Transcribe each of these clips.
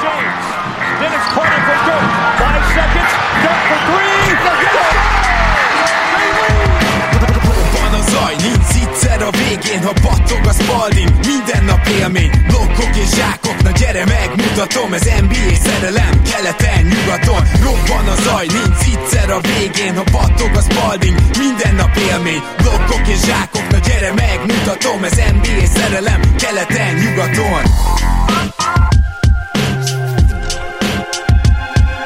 James. Then Carter for Dirk. Five seconds. Dirk for three. Zaj, nincs egyszer a végén, ha battog a spalding Minden nap élmény, blokkok és zsákok Na gyere megmutatom, ez NBA szerelem Keleten, nyugaton, robban a zaj Nincs egyszer a végén, ha battog a spalding Minden nap élmény, blokkok és zsákok Na gyere megmutatom, ez NBA szerelem Keleten, nyugaton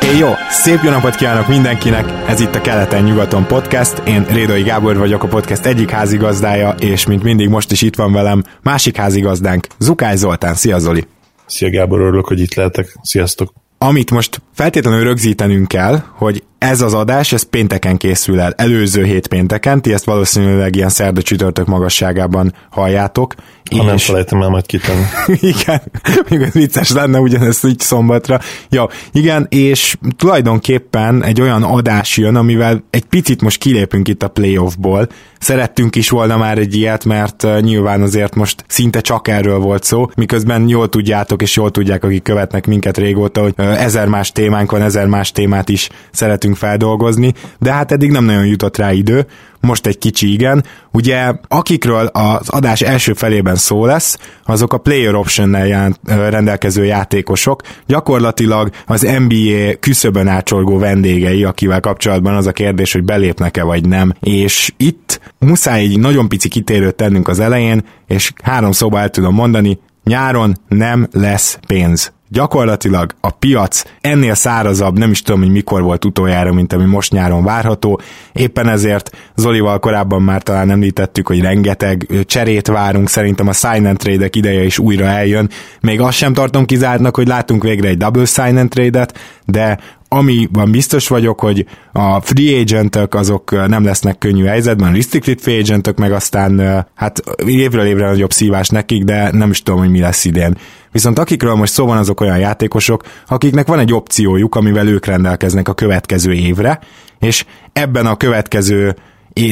Hey, jó! Szép jó napot kívánok mindenkinek! Ez itt a Keleten-nyugaton podcast. Én Rédai Gábor vagyok, a podcast egyik házigazdája, és mint mindig most is itt van velem másik házigazdánk, Zukály Zoltán. Szia Zoli! Szia Gábor, örülök, hogy itt lehetek. Sziasztok! Amit most feltétlenül rögzítenünk kell, hogy ez az adás, ez pénteken készül el, előző hét pénteken, ti ezt valószínűleg ilyen szerda csütörtök magasságában halljátok. Ha és... nem felejtem el majd kitenni. igen, még ez vicces lenne ugyanezt így szombatra. Jó, igen, és tulajdonképpen egy olyan adás jön, amivel egy picit most kilépünk itt a playoffból. Szerettünk is volna már egy ilyet, mert nyilván azért most szinte csak erről volt szó, miközben jól tudjátok, és jól tudják, akik követnek minket régóta, hogy ezer más témánk van, ezer más témát is szeretünk feldolgozni, de hát eddig nem nagyon jutott rá idő, most egy kicsi igen. Ugye akikről az adás első felében szó lesz, azok a player option-nel rendelkező játékosok, gyakorlatilag az NBA küszöbön átsorgó vendégei, akivel kapcsolatban az a kérdés, hogy belépnek-e vagy nem. És itt muszáj egy nagyon pici kitérőt tennünk az elején, és három szóba el tudom mondani, nyáron nem lesz pénz gyakorlatilag a piac ennél szárazabb, nem is tudom, hogy mikor volt utoljára, mint ami most nyáron várható. Éppen ezért Zolival korábban már talán említettük, hogy rengeteg cserét várunk, szerintem a sign and trade ideje is újra eljön. Még azt sem tartom kizártnak, hogy látunk végre egy double sign and trade-et, de ami van biztos vagyok, hogy a free agentek azok nem lesznek könnyű helyzetben, a restricted free agentek meg aztán hát évről évre nagyobb szívás nekik, de nem is tudom, hogy mi lesz idén. Viszont akikről most szó van, azok olyan játékosok, akiknek van egy opciójuk, amivel ők rendelkeznek a következő évre, és ebben a következő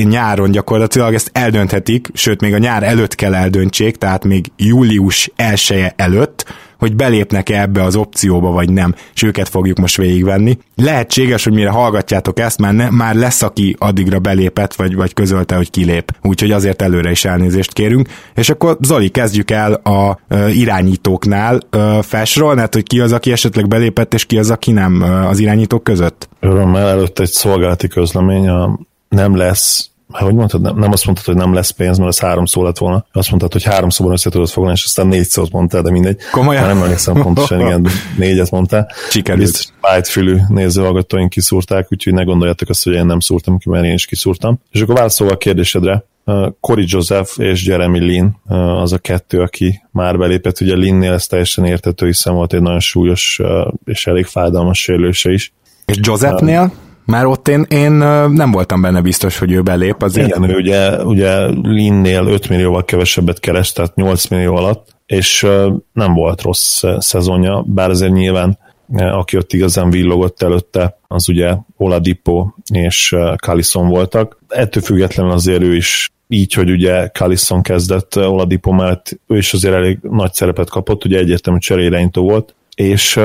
nyáron gyakorlatilag ezt eldönthetik, sőt még a nyár előtt kell eldöntsék, tehát még július 1 előtt, hogy belépnek-e ebbe az opcióba, vagy nem, és őket fogjuk most végigvenni. Lehetséges, hogy mire hallgatjátok ezt, már, ne, már lesz, aki addigra belépett, vagy, vagy közölte, hogy kilép. Úgyhogy azért előre is elnézést kérünk. És akkor Zoli, kezdjük el a e, irányítóknál. E, felsorolnád, hogy ki az, aki esetleg belépett, és ki az, aki nem e, az irányítók között? Örömmel előtt egy szolgálati közlemény, a nem lesz hogy mondtad, nem, nem azt mondtad, hogy nem lesz pénz, mert az három szó lett volna. Azt mondtad, hogy három szóban össze tudod foglalni, és aztán négy szót mondtál, de mindegy. Komolyan? Már nem emlékszem pontosan, igen, négyet mondtál. Sikerült. Biztos fülű nézőhallgatóink kiszúrták, úgyhogy ne gondoljátok azt, hogy én nem szúrtam ki, mert én is kiszúrtam. És akkor válaszolva a kérdésedre, uh, Cory Joseph és Jeremy Lin uh, az a kettő, aki már belépett. Ugye Linnél ez teljesen értető, hiszen volt egy nagyon súlyos uh, és elég fájdalmas sérülése is. És Josephnél? Már ott én, én nem voltam benne biztos, hogy ő belép. Azért. Igen, ő ugye, ugye Linnél 5 millióval kevesebbet keres, tehát 8 millió alatt, és nem volt rossz szezonja, bár azért nyilván aki ott igazán villogott előtte, az ugye Oladipo és Callison voltak. Ettől függetlenül azért ő is így, hogy ugye Callison kezdett Oladipo mellett, ő is azért elég nagy szerepet kapott, ugye egyértelmű cseréleinító volt, és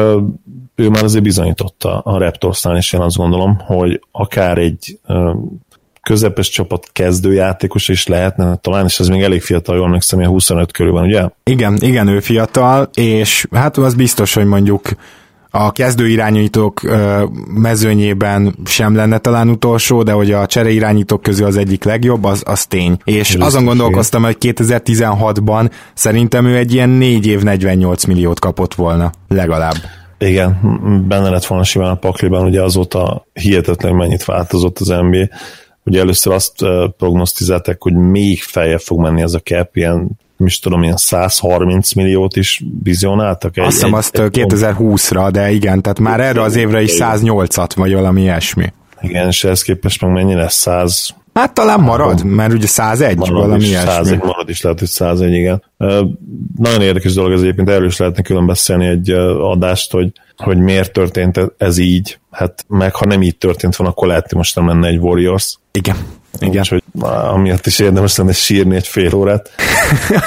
ő már azért bizonyította a Raptorsnál, és én azt gondolom, hogy akár egy közepes csapat kezdőjátékos is lehetne, talán is ez még elég fiatal, jól emlékszem, 25 körül van, ugye? Igen, igen, ő fiatal, és hát az biztos, hogy mondjuk a kezdőirányítók mezőnyében sem lenne talán utolsó, de hogy a csereirányítók közül az egyik legjobb, az, az tény. És Biztos, azon gondolkoztam, hogy 2016-ban szerintem ő egy ilyen 4 év 48 milliót kapott volna, legalább. Igen, benne lett volna simán a pakliban, ugye azóta hihetetlen mennyit változott az NBA. Ugye először azt prognosztizálták, hogy még feljebb fog menni ez a cap, ilyen is tudom, ilyen 130 milliót is vizionáltak. Egy, Azt hiszem azt 2020-ra, de igen, tehát már erre az évre is 108-at, vagy valami ilyesmi. Igen, és ehhez képest meg mennyi lesz? 100 Hát talán marad, mert ugye 101 marad valami is, ilyesmi. 101, marad is lehet, hogy 101, igen. Nagyon érdekes dolog ez egyébként, erről is lehetne külön beszélni egy adást, hogy, hogy miért történt ez így. Hát meg ha nem így történt volna, akkor lehet, hogy most nem lenne egy Warriors. Igen. Igen. Úgyhogy amiatt is érdemes lenne sírni egy fél órát.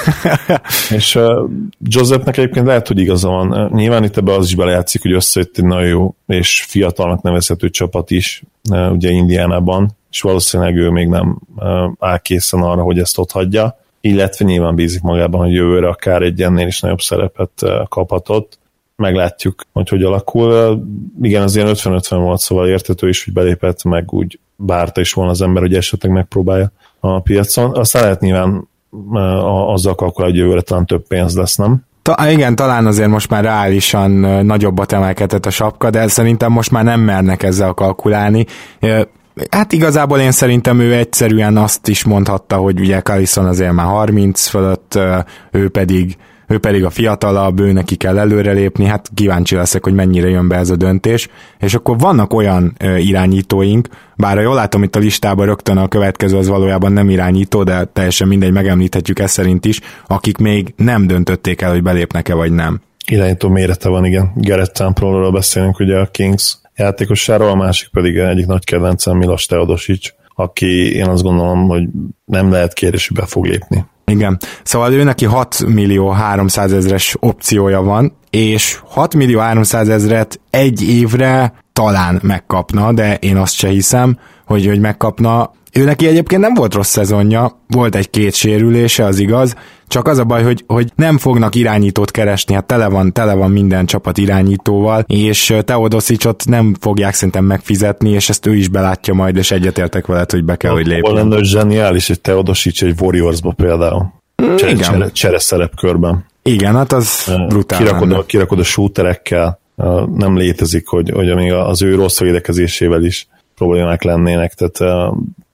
és uh, Josephnek egyébként lehet, hogy igaza van. Nyilván itt ebbe az is belejátszik, hogy összejött egy nagyon jó és fiatalnak nevezhető csapat is, uh, ugye Indiánában, és valószínűleg ő még nem uh, áll készen arra, hogy ezt ott hagyja, illetve nyilván bízik magában, hogy jövőre akár egy ennél is nagyobb szerepet kaphatott meglátjuk, hogy hogy alakul. Igen, az ilyen 50-50 volt, szóval értető is, hogy belépett, meg úgy bárta is volna az ember, hogy esetleg megpróbálja a piacon. Aztán lehet nyilván azzal kalkulálni, hogy jövőre talán több pénz lesz, nem? Ta, igen, talán azért most már reálisan nagyobbat emelkedett a sapka, de szerintem most már nem mernek ezzel kalkulálni. Hát igazából én szerintem ő egyszerűen azt is mondhatta, hogy ugye Callison azért már 30 fölött, ő pedig ő pedig a fiatalabb, ő neki kell előrelépni, hát kíváncsi leszek, hogy mennyire jön be ez a döntés, és akkor vannak olyan irányítóink, bár jól látom itt a listában rögtön a következő az valójában nem irányító, de teljesen mindegy, megemlíthetjük ezt szerint is, akik még nem döntötték el, hogy belépnek-e vagy nem. Irányító mérete van, igen. Gerett Templonról beszélünk ugye a Kings játékosáról, a másik pedig egyik nagy kedvencem Milos Teodosic, aki én azt gondolom, hogy nem lehet kérdés, be fog lépni. Igen. Szóval ő neki 6 millió 300 ezres opciója van, és 6 millió 300 ezret egy évre talán megkapna, de én azt se hiszem, hogy, hogy megkapna. Ő neki egyébként nem volt rossz szezonja, volt egy-két sérülése, az igaz, csak az a baj, hogy, hogy nem fognak irányítót keresni, hát tele van, tele van minden csapat irányítóval, és Teodosicsot nem fogják szerintem megfizetni, és ezt ő is belátja majd, és egyetértek veled, hogy be kell, hogy lépjen. lenne zseniális, egy Teodosics egy Warriorsba például. Mm, csere, igen. Csere, csere szerepkörben. Igen, hát az brutál. Kirakod a, kirakod a shooterekkel, nem létezik, hogy, hogy még az ő rossz védekezésével is problémák lennének, tehát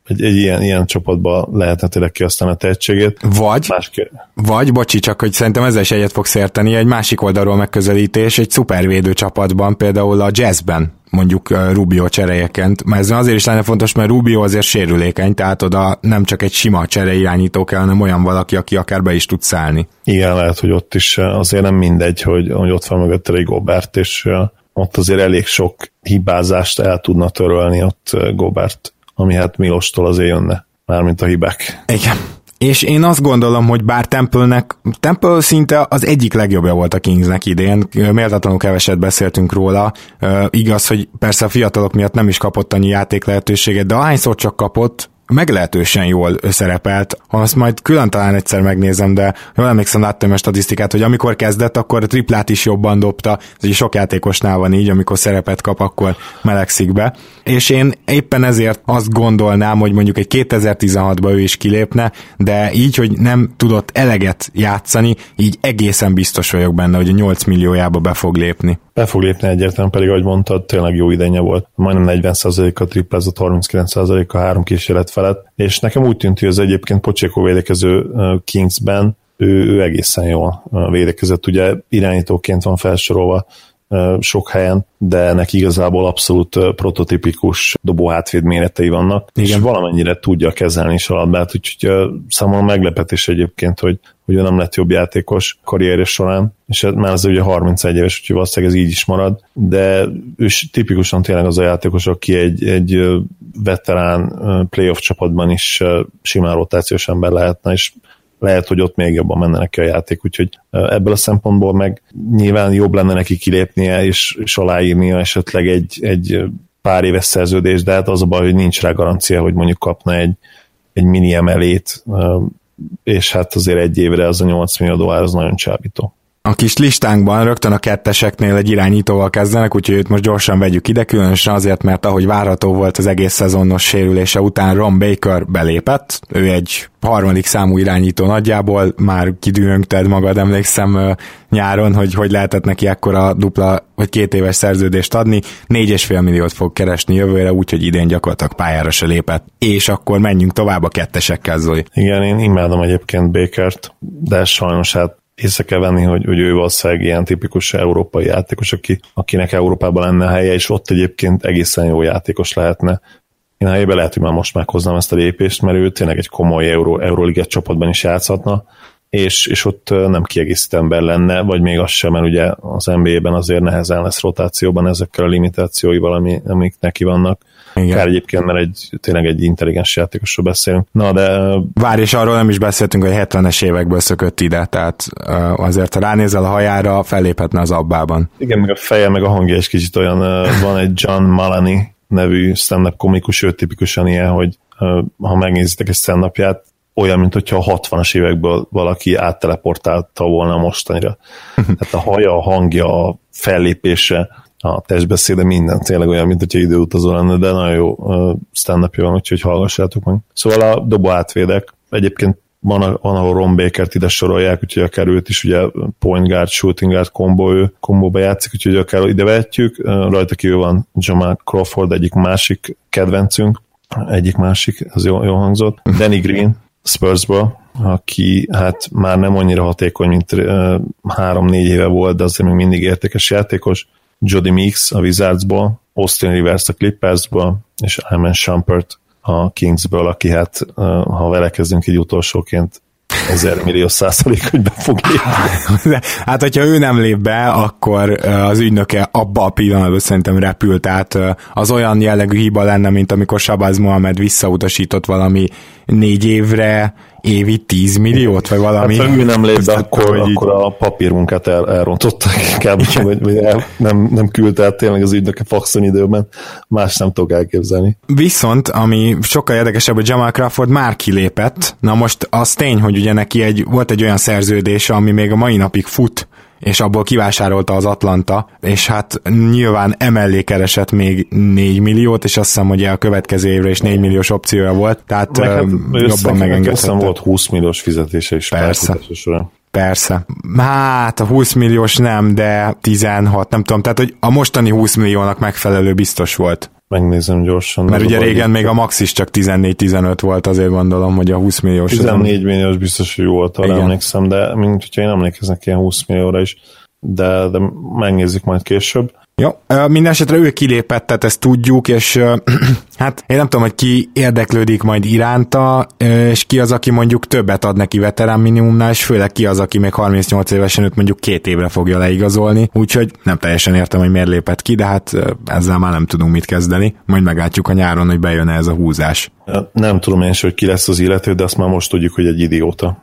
egy, egy ilyen, ilyen csapatba lehetne tényleg kihasználni a tehetségét. Vagy, Másképp. vagy, bocsi, csak hogy szerintem ezzel is egyet fogsz érteni, egy másik oldalról megközelítés, egy szupervédő csapatban, például a jazzben, mondjuk Rubio cseréjekent, mert ez azért is lenne fontos, mert Rubio azért sérülékeny, tehát oda nem csak egy sima csere irányító kell, hanem olyan valaki, aki akár be is tud szállni. Igen, lehet, hogy ott is azért nem mindegy, hogy, hogy ott van mögött egy Gobert, és ott azért elég sok hibázást el tudna törölni ott Gobert ami hát Milostól azért jönne, mármint a hibák. Igen. És én azt gondolom, hogy bár Temple-nek, Temple szinte az egyik legjobbja volt a Kingsnek idén, méltatlanul keveset beszéltünk róla, igaz, hogy persze a fiatalok miatt nem is kapott annyi játék lehetőséget, de ahányszor csak kapott, meglehetősen jól szerepelt. Azt majd külön talán egyszer megnézem, de jól emlékszem, láttam a statisztikát, hogy amikor kezdett, akkor a triplát is jobban dobta. Ez sok játékosnál van így, amikor szerepet kap, akkor melegszik be. És én éppen ezért azt gondolnám, hogy mondjuk egy 2016-ban ő is kilépne, de így, hogy nem tudott eleget játszani, így egészen biztos vagyok benne, hogy a 8 milliójába be fog lépni. Be fog lépni egyértelműen, pedig ahogy mondtad, tényleg jó idénye volt. Majdnem 40%-a triplázott, 39%-a három kísérlet felett, és nekem úgy tűnt, hogy az egyébként Pocsékó védekező Kingsben ő, ő egészen jól védekezett, ugye irányítóként van felsorolva sok helyen, de neki igazából abszolút prototipikus dobó hátvéd méretei vannak, Igen. és valamennyire tudja kezelni is a labdát, úgyhogy számomra meglepetés egyébként, hogy, hogy ő nem lett jobb játékos karrierje során, és már az ugye 31 éves, úgyhogy valószínűleg ez így is marad, de ő tipikusan tényleg az a játékos, aki egy, egy veterán playoff csapatban is simán rotációs ember lehetne, és lehet, hogy ott még jobban menne neki a játék, úgyhogy ebből a szempontból meg nyilván jobb lenne neki kilépnie és, és aláírnia esetleg egy, egy pár éves szerződés, de hát az a baj, hogy nincs rá garancia, hogy mondjuk kapna egy, egy mini emelét, és hát azért egy évre az a 8 millió dollár az nagyon csábító. A kis listánkban rögtön a ketteseknél egy irányítóval kezdenek, úgyhogy őt most gyorsan vegyük ide, különösen azért, mert ahogy várható volt az egész szezonos sérülése után Ron Baker belépett, ő egy harmadik számú irányító nagyjából, már kidühöngted magad, emlékszem nyáron, hogy hogy lehetett neki ekkora dupla vagy két éves szerződést adni, négy és fél milliót fog keresni jövőre, úgyhogy idén gyakorlatilag pályára se lépett. És akkor menjünk tovább a kettesekkel, Zoli. Igen, én imádom egyébként Bakert, de sajnos hát észre kell venni, hogy, hogy ő valószínűleg ilyen tipikus európai játékos, aki, akinek Európában lenne helye, és ott egyébként egészen jó játékos lehetne. Én a helyében lehet, hogy már most meghoznám ezt a lépést, mert ő tényleg egy komoly Euró, Euróliget csapatban is játszhatna, és, és ott nem kiegészítő ember lenne, vagy még az sem, mert ugye az NBA-ben azért nehezen lesz rotációban ezekkel a limitációival, ami, amik neki vannak. Igen. Kár egyébként, mert egy, tényleg egy intelligens játékosról beszélünk. Na, de... Várj, és arról nem is beszéltünk, hogy 70-es évekből szökött ide, tehát azért, ha ránézel a hajára, felléphetne az abbában. Igen, meg a feje, meg a hangja is kicsit olyan, van egy John Malani nevű stand-up komikus, ő tipikusan ilyen, hogy ha megnézitek egy stand olyan, mint hogyha a 60-as évekből valaki átteleportálta volna mostanira. Tehát a haja, a hangja, a fellépése, a testbeszéde, minden tényleg olyan, mint hogyha időutazó lenne, de nagyon jó stand van, úgyhogy hallgassátok meg. Szóval a dobó átvédek, egyébként van, van ahol Ron Baker-t ide sorolják, úgyhogy akár őt is ugye point guard, shooting guard kombo, ő kombóba játszik, úgyhogy akár ide vetjük. Rajta kívül van Jamal Crawford, egyik másik kedvencünk, egyik másik, az jó, jó hangzott. Danny Green, Spursból, aki hát már nem annyira hatékony, mint három-négy éve volt, de azért még mindig értékes játékos. Jody Meeks a Wizardsból, Austin Rivers a Clippersból, és Iman Shumpert a Kingsből, aki hát, ha vele kezdünk egy utolsóként, ezer millió százalék, hogy be fog lépni. Hát, hogyha ő nem lép be, akkor az ügynöke abba a pillanatban szerintem repült, tehát az olyan jellegű hiba lenne, mint amikor Sabaz Mohamed visszautasított valami négy évre évi 10 milliót, vagy valami. Hát, ő nem lép be, akkor, akkor a papírmunkát el, elrontották inkább, vagy, vagy el, nem, nem küldte el tényleg az ügynöke faxon időben, más nem tudok elképzelni. Viszont, ami sokkal érdekesebb, hogy Jamal Crawford már kilépett, na most az tény, hogy ugye neki egy, volt egy olyan szerződése, ami még a mai napig fut, és abból kivásárolta az Atlanta, és hát nyilván emellé keresett még 4 milliót, és azt hiszem, hogy a következő évre is 4 milliós opciója volt, tehát Meg hát, jobban megengedhette. volt 20 milliós fizetése is Persze. Persze. Hát a 20 milliós nem, de 16, nem tudom. Tehát, hogy a mostani 20 milliónak megfelelő biztos volt. Megnézem gyorsan. Mert ugye régen még a max is csak 14-15 volt, azért gondolom, hogy a 20 milliós. 14 milliós biztos, hogy volt, arra emlékszem, de mint hogyha én emlékeznek ilyen 20 millióra is, de, de megnézzük majd később. Jó, minden esetre ő kilépett, tehát ezt tudjuk, és hát én nem tudom, hogy ki érdeklődik majd iránta, és ki az, aki mondjuk többet ad neki veterán minimumnál, és főleg ki az, aki még 38 évesen őt mondjuk két évre fogja leigazolni, úgyhogy nem teljesen értem, hogy miért lépett ki, de hát ezzel már nem tudunk mit kezdeni, majd meglátjuk a nyáron, hogy bejön ez a húzás. Nem tudom én hogy ki lesz az illető, de azt már most tudjuk, hogy egy idióta.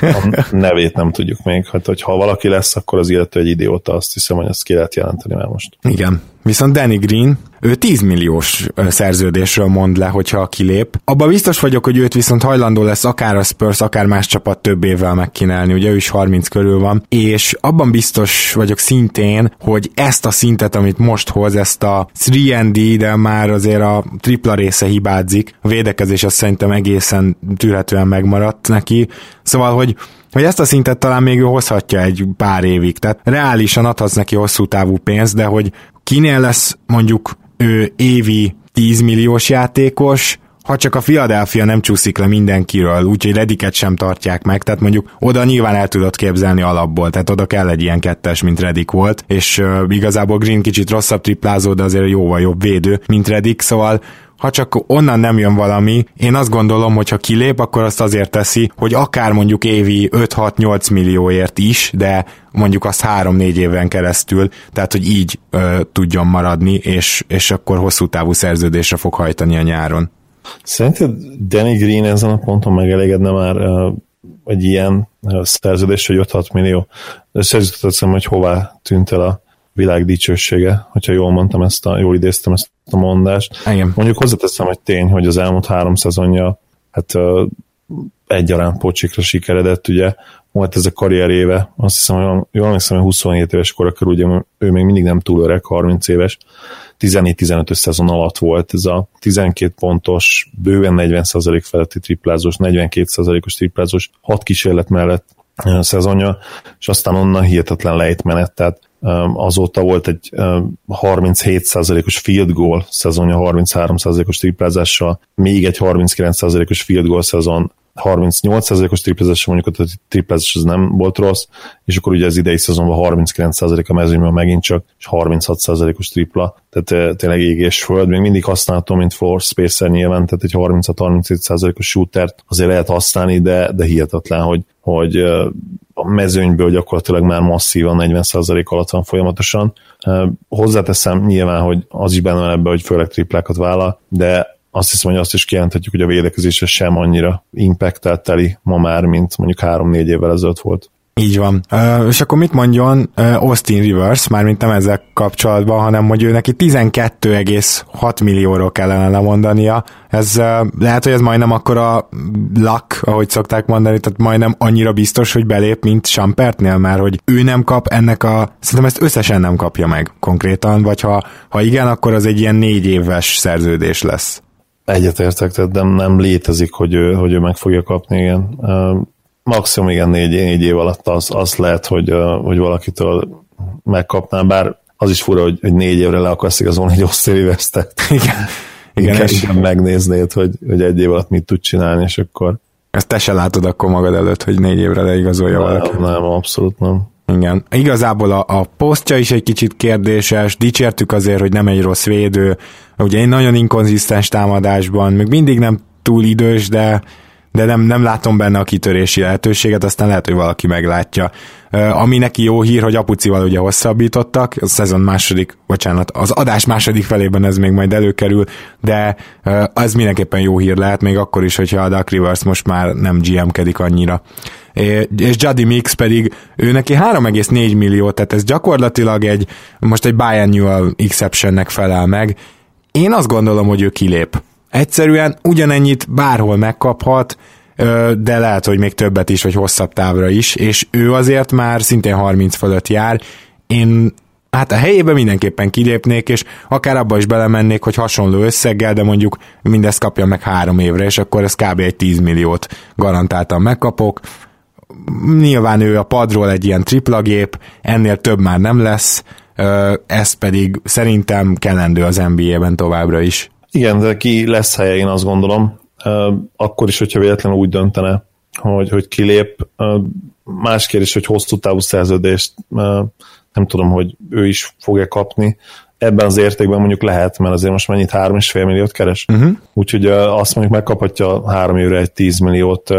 A nevét nem tudjuk még. Hát, hogy ha valaki lesz, akkor az illető egy idióta, azt hiszem, hogy ezt ki lehet jelenteni már most. Igen. Viszont Danny Green, ő 10 milliós szerződésről mond le, hogyha kilép. Abba biztos vagyok, hogy őt viszont hajlandó lesz akár a Spurs, akár más csapat több évvel megkínálni, ugye ő is 30 körül van, és abban biztos vagyok szintén, hogy ezt a szintet, amit most hoz, ezt a 3D, de már azért a tripla része hibázik, a védekezés azt szerintem egészen tűrhetően megmaradt neki, szóval, hogy hogy ezt a szintet talán még ő hozhatja egy pár évig, tehát reálisan adhatsz neki hosszú távú pénzt, de hogy kinél lesz mondjuk ő évi 10 milliós játékos, ha csak a Philadelphia nem csúszik le mindenkiről, úgyhogy Rediket sem tartják meg, tehát mondjuk oda nyilván el tudod képzelni alapból, tehát oda kell egy ilyen kettes, mint Redik volt, és uh, igazából Green kicsit rosszabb triplázó, de azért jóval jobb védő, mint Redik, szóval ha csak onnan nem jön valami, én azt gondolom, hogy ha kilép, akkor azt azért teszi, hogy akár mondjuk évi 5-6-8 millióért is, de mondjuk azt 3-4 éven keresztül, tehát hogy így ö, tudjon maradni, és, és akkor hosszú távú szerződésre fog hajtani a nyáron. Szerinted Danny Green ezen a ponton megelégedne már egy ilyen uh, szerződés, hogy 5-6 millió? Szerződtettem, hogy hová tűnt el a világ dicsősége, hogyha jól mondtam ezt a, jól idéztem ezt a mondást. Igen. Mondjuk hozzáteszem, hogy tény, hogy az elmúlt három szezonja hát egyaránt pocsikra sikeredett, ugye volt ez a karrier éve, azt hiszem, hogy jól emlékszem, hogy 27 éves kora körül, ugye ő még mindig nem túl öreg, 30 éves, 14-15 szezon alatt volt ez a 12 pontos, bőven 40% feletti triplázós, 42%-os triplázós, 6 kísérlet mellett szezonja, és aztán onnan hihetetlen lejtmenet, tehát azóta volt egy 37%-os field goal szezonja, 33%-os triplázással, még egy 39%-os field goal szezon 38%-os triplezés, mondjuk a triplezés az nem volt rossz, és akkor ugye az idei szezonban 39% a mezőnyben megint csak, és 36%-os tripla, tehát tényleg ég föld, még mindig használhatom, mint for spacer nyilván, tehát egy 36-37%-os shootert azért lehet használni, de, de hihetetlen, hogy, hogy a mezőnyből gyakorlatilag már masszívan 40% alatt van folyamatosan. Hozzáteszem nyilván, hogy az is benne van ebbe, hogy főleg triplákat vállal, de azt hiszem, hogy azt is kijelenthetjük, hogy a védekezése sem annyira impactálteli ma már, mint mondjuk három-négy évvel ezelőtt volt. Így van. Uh, és akkor mit mondjon uh, Austin Rivers, mármint nem ezzel kapcsolatban, hanem hogy ő neki 12,6 millióról kellene lemondania. Ez uh, lehet, hogy ez majdnem akkor a luck, ahogy szokták mondani, tehát majdnem annyira biztos, hogy belép, mint Sampertnél, mert hogy ő nem kap ennek a... Szerintem ezt összesen nem kapja meg konkrétan, vagy ha, ha igen, akkor az egy ilyen négy éves szerződés lesz. Egyetértek, tehát nem, nem létezik, hogy ő, hogy ő meg fogja kapni, igen. Maximum igen négy, négy év alatt az, az lehet, hogy, hogy valakitől megkapná, bár az is fura, hogy, hogy négy évre le akarsz igazolni egy Osztéli vesztet. Igen. Igen, igen, és megnéznéd, hogy, hogy egy év alatt mit tud csinálni, és akkor... Ezt te se látod akkor magad előtt, hogy négy évre leigazolja nem, valaki. Nem, abszolút nem. Igen. Igazából a, a posztja is egy kicsit kérdéses, dicsértük azért, hogy nem egy rossz védő, ugye egy nagyon inkonzisztens támadásban, még mindig nem túl idős, de de nem, nem látom benne a kitörési lehetőséget, aztán lehet, hogy valaki meglátja. Ami neki jó hír, hogy apucival ugye hosszabbítottak, a szezon második, bocsánat, az adás második felében ez még majd előkerül, de az mindenképpen jó hír lehet, még akkor is, hogyha a Duck Rivers most már nem GM-kedik annyira. És Juddy Mix pedig, ő neki 3,4 millió, tehát ez gyakorlatilag egy, most egy biannual exceptionnek felel meg. Én azt gondolom, hogy ő kilép Egyszerűen ugyanennyit bárhol megkaphat, de lehet, hogy még többet is, vagy hosszabb távra is, és ő azért már szintén 30 fölött jár. Én hát a helyében mindenképpen kilépnék, és akár abba is belemennék, hogy hasonló összeggel, de mondjuk mindezt kapja meg három évre, és akkor ez kb. egy 10 milliót garantáltan megkapok. Nyilván ő a padról egy ilyen triplagép, ennél több már nem lesz, ez pedig szerintem kellendő az NBA-ben továbbra is. Igen, de ki lesz helye, én azt gondolom. Akkor is, hogyha véletlenül úgy döntene, hogy, hogy kilép. Más kérdés, hogy hosszú távú szerződést nem tudom, hogy ő is fogja kapni. Ebben az értékben mondjuk lehet, mert azért most mennyit 3,5 milliót keres. Uh-huh. Úgyhogy azt mondjuk megkaphatja három évre egy 10 milliót,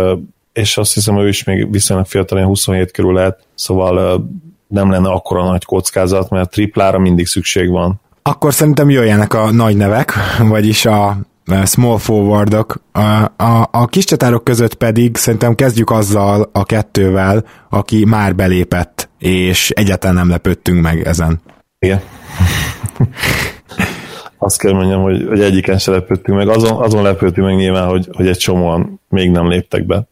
és azt hiszem, ő is még viszonylag fiatal, 27 körül lehet, szóval nem lenne akkora nagy kockázat, mert triplára mindig szükség van akkor szerintem jöjjenek a nagy nevek, vagyis a small forwardok. A, a, a kis csatárok között pedig szerintem kezdjük azzal a kettővel, aki már belépett, és egyáltalán nem lepődtünk meg ezen. Igen. Azt kell mondjam, hogy, hogy egyiken se lepődtünk meg. Azon, azon lepődtünk meg nyilván, hogy, hogy egy csomóan még nem léptek be.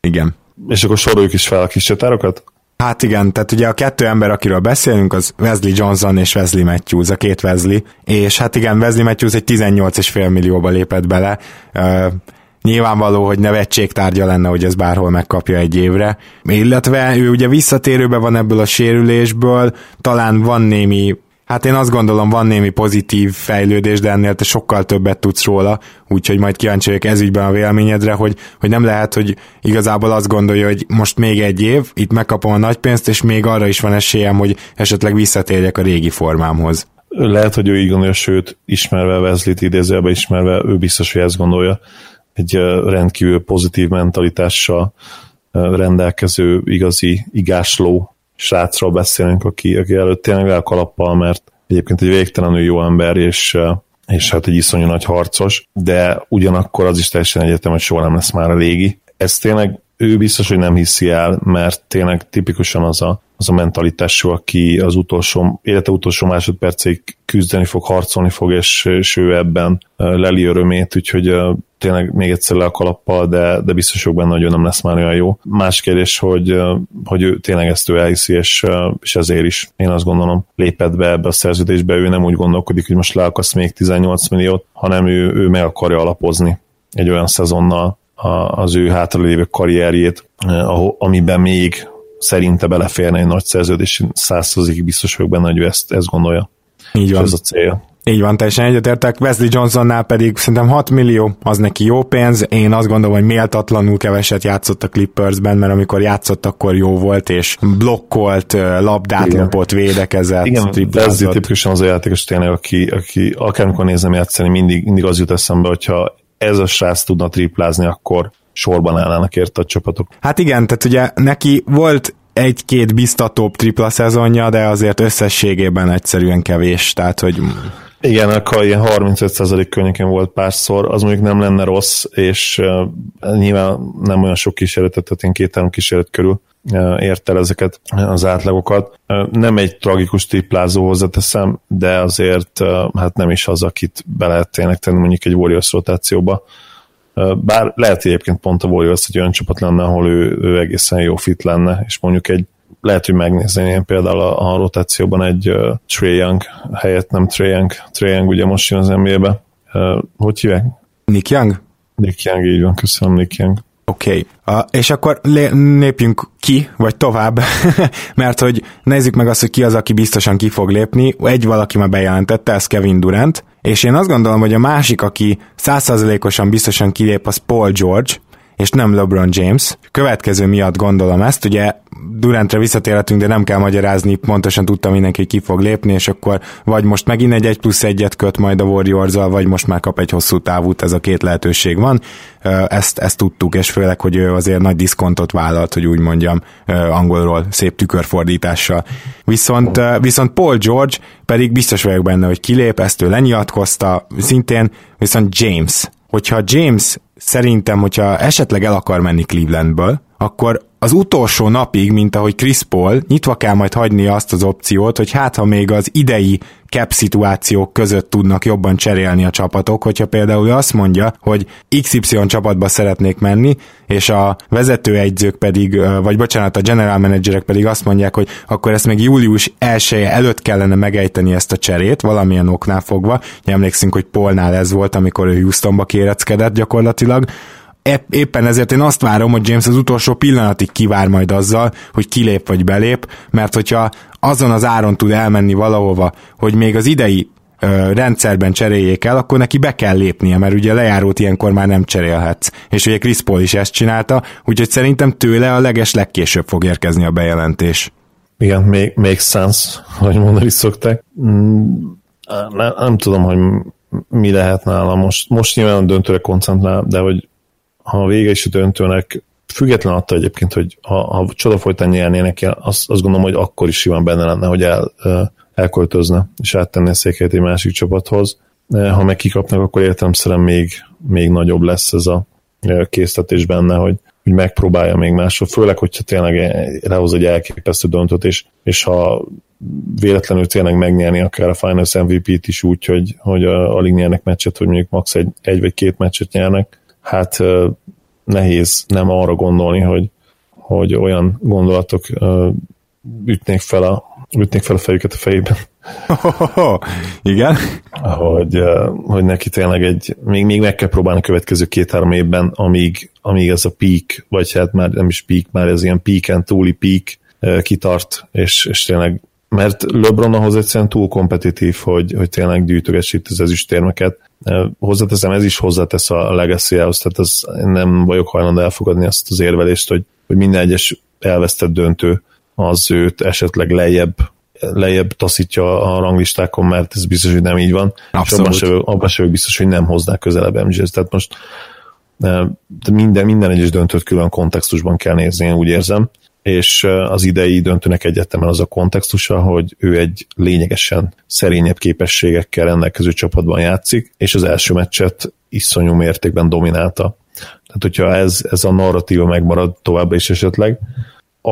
Igen. És akkor soroljuk is fel a kis csatárokat? Hát igen, tehát ugye a kettő ember, akiről beszélünk, az Wesley Johnson és Wesley Matthews, a két Wesley, és hát igen, Wesley Matthews egy 18,5 millióba lépett bele, uh, nyilvánvaló, hogy nevetségtárgya lenne, hogy ez bárhol megkapja egy évre, illetve ő ugye visszatérőbe van ebből a sérülésből, talán van némi Hát én azt gondolom, van némi pozitív fejlődés, de ennél te sokkal többet tudsz róla, úgyhogy majd kíváncsi vagyok ezügyben a véleményedre, hogy, hogy nem lehet, hogy igazából azt gondolja, hogy most még egy év, itt megkapom a nagy pénzt, és még arra is van esélyem, hogy esetleg visszatérjek a régi formámhoz. Lehet, hogy ő így gondolja, sőt, ismerve Wesley-t idézőjelben ismerve, ő biztos, hogy ezt gondolja. Egy rendkívül pozitív mentalitással rendelkező igazi igásló srácról beszélünk, aki, aki előtt tényleg elkalappal, mert egyébként egy végtelenül jó ember, és, és hát egy iszonyú nagy harcos, de ugyanakkor az is teljesen egyetem, hogy soha nem lesz már a légi. Ez tényleg ő biztos, hogy nem hiszi el, mert tényleg tipikusan az a, az a mentalitású, aki az utolsó, élete utolsó másodpercig küzdeni fog, harcolni fog, és, és ő ebben leli örömét, úgyhogy tényleg még egyszer le a kalappal, de, de biztos vagyok benne, hogy ő nem lesz már olyan jó. Más kérdés, hogy, hogy ő tényleg ezt ő elhiszi, és, és ezért is én azt gondolom lépett be ebbe a szerződésbe, ő nem úgy gondolkodik, hogy most leakasz még 18 milliót, hanem ő, ő meg akarja alapozni egy olyan szezonnal az ő hátralévő karrierjét, amiben még szerinte beleférne egy nagy szerződés, százszerzékig biztos vagyok benne, hogy ő ezt, ezt gondolja. Így van. Ez a cél. Így van, teljesen egyetértek. Wesley Johnsonnál pedig szerintem 6 millió, az neki jó pénz. Én azt gondolom, hogy méltatlanul keveset játszott a Clippersben, mert amikor játszott, akkor jó volt, és blokkolt, labdát Igen. lopott, védekezett, Igen, Wesley tipikusan az a játékos tényleg, aki, aki akármikor nézem játszani, mindig, mindig az jut eszembe, hogyha ez a srác tudna triplázni, akkor sorban állnának érte a csapatok. Hát igen, tehát ugye neki volt egy-két biztatóbb tripla szezonja, de azért összességében egyszerűen kevés, tehát hogy igen, akkor ilyen 35% környékén volt párszor, az mondjuk nem lenne rossz, és uh, nyilván nem olyan sok kísérletet, tehát én két-három kísérlet körül uh, ért el ezeket az átlagokat. Uh, nem egy tragikus triplázó hozzáteszem, de azért uh, hát nem is az, akit be lehet tényleg tenni mondjuk egy Warriors rotációba. Uh, bár lehet egyébként pont a Warriors egy olyan csapat lenne, ahol ő, ő egészen jó fit lenne, és mondjuk egy lehet, hogy megnézni én például a, a rotációban egy uh, Trae Young helyett, nem Trae Young, Trae Young ugye most jön az NBA-be. Uh, hogy hívják? Nick Young? Nick Young, így van, köszönöm Nick Young. Oké, okay. és akkor lépjünk ki, vagy tovább, mert hogy nézzük meg azt, hogy ki az, aki biztosan ki fog lépni. Egy valaki már bejelentette, ez Kevin Durant, és én azt gondolom, hogy a másik, aki százszázalékosan biztosan kilép, az Paul George, és nem LeBron James. Következő miatt gondolom ezt, ugye Durantre visszatérhetünk, de nem kell magyarázni, pontosan tudtam mindenki, ki fog lépni, és akkor vagy most megint egy 1 plusz egyet köt majd a warriors vagy most már kap egy hosszú távút, ez a két lehetőség van. Ezt, ezt tudtuk, és főleg, hogy ő azért nagy diszkontot vállalt, hogy úgy mondjam, angolról szép tükörfordítással. Viszont, viszont Paul George pedig biztos vagyok benne, hogy kilép, ezt ő lenyilatkozta, szintén, viszont James hogyha James szerintem, hogyha esetleg el akar menni Clevelandből, akkor az utolsó napig, mint ahogy Chris Paul, nyitva kell majd hagyni azt az opciót, hogy hát ha még az idei cap szituációk között tudnak jobban cserélni a csapatok, hogyha például azt mondja, hogy XY csapatba szeretnék menni, és a vezetőegyzők pedig, vagy bocsánat, a general managerek pedig azt mondják, hogy akkor ezt még július 1 előtt kellene megejteni ezt a cserét, valamilyen oknál fogva. Emlékszünk, hogy Polnál ez volt, amikor ő Houstonba kéreckedett gyakorlatilag, éppen ezért én azt várom, hogy James az utolsó pillanatig kivár majd azzal, hogy kilép vagy belép, mert hogyha azon az áron tud elmenni valahova, hogy még az idei rendszerben cseréljék el, akkor neki be kell lépnie, mert ugye lejárót ilyenkor már nem cserélhetsz. És ugye Chris Paul is ezt csinálta, úgyhogy szerintem tőle a leges legkésőbb fog érkezni a bejelentés. Igen, make, make sense, hogy mondani szokták. Mm, nem, nem tudom, hogy mi lehet nála most. Most nyilván a döntőre koncentrál, de hogy ha vége is a döntőnek, független attól egyébként, hogy ha, ha csoda folytán nyernének, azt, azt gondolom, hogy akkor is simán benne lenne, hogy el, elköltözne, és áttenné a székelyet egy másik csapathoz. Ha meg kikapnak, akkor értelemszerűen még, még nagyobb lesz ez a késztetés benne, hogy, hogy megpróbálja még máshol, főleg, hogyha tényleg lehoz egy elképesztő döntőt, és, és ha véletlenül tényleg megnyerni akár a Finals MVP-t is úgy, hogy, hogy alig nyernek meccset, hogy mondjuk max. egy, egy vagy két meccset nyernek, hát nehéz nem arra gondolni, hogy, hogy olyan gondolatok ütnék fel a, ütnék fel a fejüket a fejében. Igen? Hogy, hogy neki tényleg egy, még, még meg kell próbálni a következő két-három évben, amíg, amíg ez a peak, vagy hát már nem is peak, már ez ilyen peak túli peak kitart, és, és tényleg mert LeBron ahhoz egyszerűen túl kompetitív, hogy, hogy tényleg gyűjtögesse itt az ezüstérmeket. Hozzáteszem, ez is hozzátesz a legacy tehát ez, nem vagyok hajlandó elfogadni azt az érvelést, hogy, hogy minden egyes elvesztett döntő az őt esetleg lejjebb lejjebb taszítja a ranglistákon, mert ez biztos, hogy nem így van. Abszolút. És abban sem, abban sem biztos, hogy nem hoznák közelebb MGS. Tehát most de minden, minden egyes döntőt külön kontextusban kell nézni, én úgy érzem és az idei döntőnek egyetemen az a kontextusa, hogy ő egy lényegesen szerényebb képességekkel rendelkező csapatban játszik, és az első meccset iszonyú mértékben dominálta. Tehát, hogyha ez, ez a narratíva megmarad továbbra is esetleg,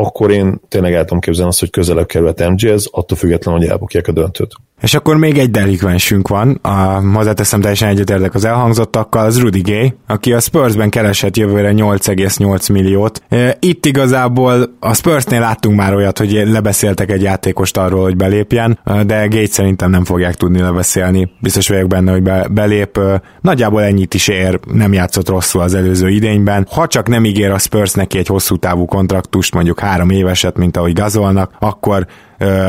akkor én tényleg el tudom képzelni azt, hogy közelebb került MGS, attól függetlenül, hogy elbukják a döntőt. És akkor még egy delikvensünk van, a, hozzáteszem teljesen egyetértek az elhangzottakkal, az Rudy Gay, aki a Spursben keresett jövőre 8,8 milliót. Itt igazából a Spursnél láttunk már olyat, hogy lebeszéltek egy játékost arról, hogy belépjen, de Gate szerintem nem fogják tudni lebeszélni. Biztos vagyok benne, hogy be, belép. Nagyjából ennyit is ér, nem játszott rosszul az előző idényben. Ha csak nem ígér a Spurs neki egy hosszú távú kontraktust, mondjuk három éveset, mint ahogy gazolnak, akkor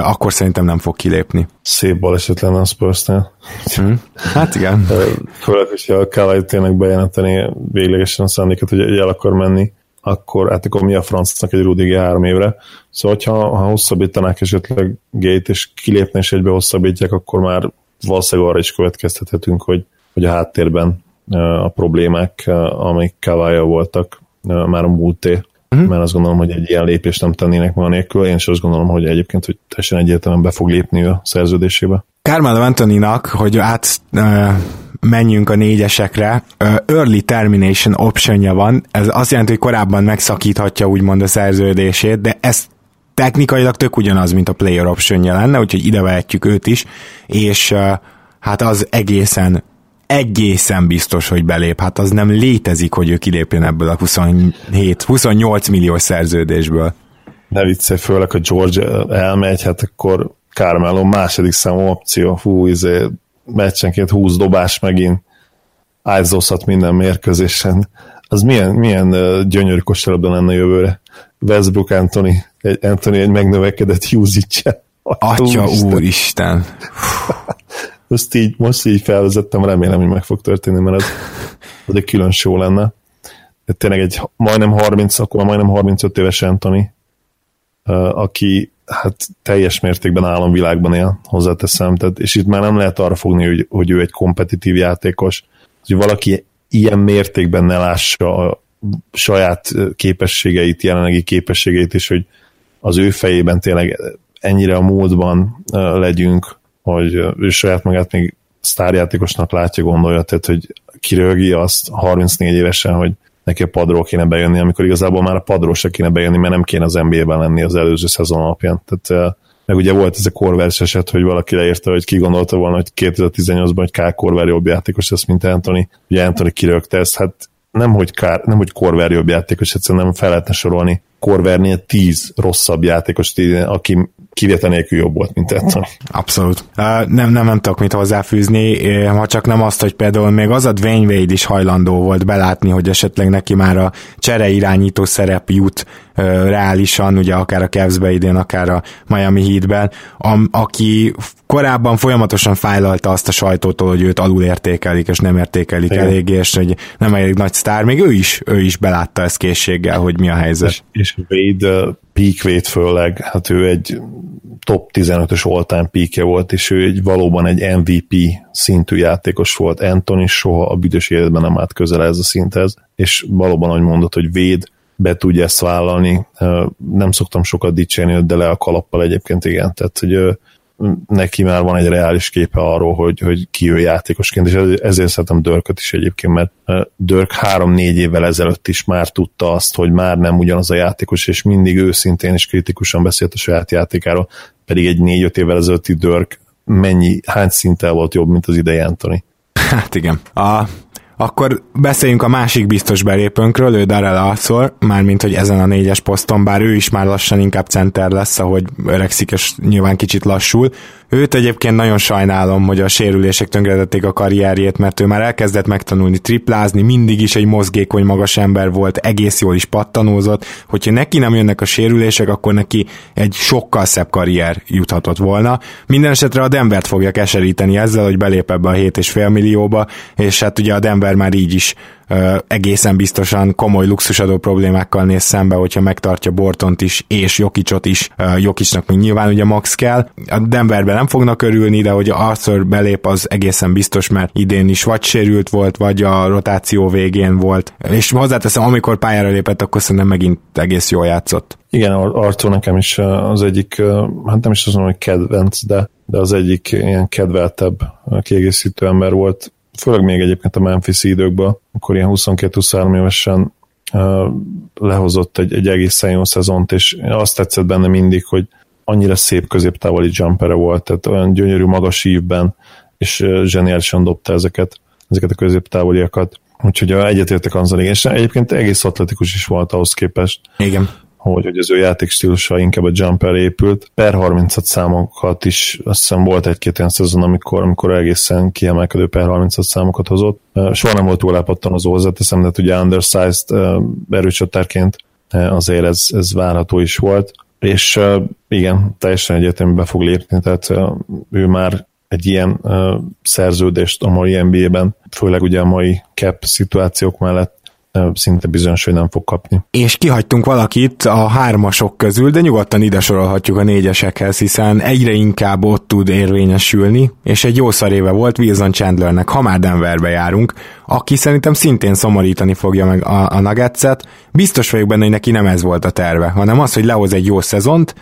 akkor szerintem nem fog kilépni. Szép baleset lenne a Spursnél. Hmm. Hát igen. Főleg, hogyha a Kawai tényleg bejelenteni véglegesen a szándékot, hogy el akar menni, akkor hát akkor mi a francnak egy Rudig három évre. Szóval, hogyha, ha hosszabbítanák esetleg Gate és kilépne és egybe hosszabbítják, akkor már valószínűleg arra is következtethetünk, hogy, hogy a háttérben a problémák, amik Kawai voltak, már a múlté uh-huh. mert azt gondolom, hogy egy ilyen lépést nem tennének maga nélkül, én is azt gondolom, hogy egyébként, hogy teljesen egyértelműen be fog lépni a szerződésébe. Carmelo Antoninak, hogy át uh, menjünk a négyesekre, uh, early termination optionja van, ez azt jelenti, hogy korábban megszakíthatja úgymond a szerződését, de ez technikailag tök ugyanaz, mint a player optionja lenne, úgyhogy ide vehetjük őt is, és uh, hát az egészen egészen biztos, hogy belép. Hát az nem létezik, hogy ő kilépjen ebből a 27-28 milliós szerződésből. Ne viccelj, főleg, a George elmegy, hát akkor Carmelo második számú opció, hú, izé, meccsenként 20 dobás megint, ájzózhat minden mérkőzésen. Az milyen, milyen gyönyörű kosarabda lenne jövőre. Westbrook Anthony, egy, Anthony egy megnövekedett Hughes-icse. Atya úristen. Ezt így, most így felvezettem, remélem, hogy meg fog történni, mert ez, ez egy külön show lenne. De tényleg egy majdnem 30, akkor majdnem 35 éves Anthony, aki hát teljes mértékben államvilágban él, hozzáteszem, tehát, és itt már nem lehet arra fogni, hogy, hogy ő egy kompetitív játékos, hogy valaki ilyen mértékben ne lássa a saját képességeit, jelenlegi képességeit, és hogy az ő fejében tényleg ennyire a múltban legyünk, hogy ő saját magát még sztárjátékosnak látja, gondolja, tehát hogy kirögi azt 34 évesen, hogy neki a padról kéne bejönni, amikor igazából már a padról se kéne bejönni, mert nem kéne az NBA-ben lenni az előző szezon alapján. Tehát meg ugye volt ez a Corvers eset, hogy valaki leírta, hogy ki gondolta volna, hogy 2018-ban hogy Kyle Corver jobb játékos lesz, mint Anthony. Ugye Anthony kirögte ezt, hát nem, hogy, Kár, nem, hogy Corver jobb játékos, egyszerűen nem fel lehetne sorolni Corvernél tíz rosszabb játékos, aki kivétel nélkül jobb volt, mint Edson. Abszolút. Uh, nem, nem, nem tudok mit hozzáfűzni, ha csak nem azt, hogy például még az a Dwayne Wade is hajlandó volt belátni, hogy esetleg neki már a csere irányító szerep jut uh, reálisan, ugye akár a Cavs-be idén, akár a Miami Heat-ben, am, aki korábban folyamatosan fájlalta azt a sajtótól, hogy őt alul értékelik, és nem értékelik Igen. eléggé, és hogy nem elég nagy sztár, még ő is, ő is belátta ezt készséggel, hogy mi a helyzet. És, és Wade, peak főleg, hát ő egy top 15-ös all-time volt, és ő egy valóban egy MVP szintű játékos volt. Anthony soha a büdös életben nem állt közel ez a szinthez, és valóban, ahogy mondott, hogy Wade be tudja ezt vállalni. Nem szoktam sokat dicsérni, de le a kalappal egyébként igen. Tehát, hogy neki már van egy reális képe arról, hogy, hogy ki ő játékosként, és ezért szeretem Dörköt is egyébként, mert Dörk három-négy évvel ezelőtt is már tudta azt, hogy már nem ugyanaz a játékos, és mindig őszintén és kritikusan beszélt a saját játékáról, pedig egy négy-öt évvel ezelőtti Dörk mennyi, hány szinttel volt jobb, mint az idei Anthony. Hát igen. A akkor beszéljünk a másik biztos belépőnkről, ő Darrell Arthur, mármint, hogy ezen a négyes poszton, bár ő is már lassan inkább center lesz, ahogy öregszik, és nyilván kicsit lassul. Őt egyébként nagyon sajnálom, hogy a sérülések tönkretették a karrierjét, mert ő már elkezdett megtanulni triplázni, mindig is egy mozgékony magas ember volt, egész jól is pattanózott, hogyha neki nem jönnek a sérülések, akkor neki egy sokkal szebb karrier juthatott volna. Minden esetre a Denvert fogja keseríteni ezzel, hogy belép ebbe a 7,5 millióba, és hát ugye a Denver már így is egészen biztosan komoly luxusadó problémákkal néz szembe, hogyha megtartja Bortont is, és Jokicsot is. Jokicsnak még nyilván ugye max kell. A Denverben nem fognak örülni, de hogy Arthur belép, az egészen biztos, mert idén is vagy sérült volt, vagy a rotáció végén volt. És hozzáteszem, amikor pályára lépett, akkor szerintem megint egész jól játszott. Igen, Arthur nekem is az egyik, hát nem is azt mondom, hogy kedvenc, de, de az egyik ilyen kedveltebb kiegészítő ember volt főleg még egyébként a Memphis időkből, akkor ilyen 22-23 évesen lehozott egy, egy egészen jó szezont, és azt tetszett benne mindig, hogy annyira szép középtávoli jumpere volt, tehát olyan gyönyörű magas ívben, és zseniálisan dobta ezeket, ezeket a középtávoliakat. Úgyhogy egyetértek azzal, és egyébként egész atletikus is volt ahhoz képest. Igen hogy, hogy az ő játékstílusa inkább a jumper épült. Per 36 számokat is, azt hiszem volt egy-két olyan szezon, amikor, amikor egészen kiemelkedő per 36 számokat hozott. Soha nem volt túl elpattanozó hozzáteszem, de hát ugye undersized erőcsatárként azért ez, ez várható is volt. És igen, teljesen egyetembe fog lépni, tehát ő már egy ilyen szerződést a mai NBA-ben, főleg ugye a mai cap szituációk mellett szinte bizonyos, hogy nem fog kapni. És kihagytunk valakit a hármasok közül, de nyugodtan ide sorolhatjuk a négyesekhez, hiszen egyre inkább ott tud érvényesülni, és egy jó szaréve volt Wilson Chandlernek, ha már Denverbe járunk, aki szerintem szintén szomorítani fogja meg a, a Nuggetset. Biztos vagyok benne, hogy neki nem ez volt a terve, hanem az, hogy lehoz egy jó szezont,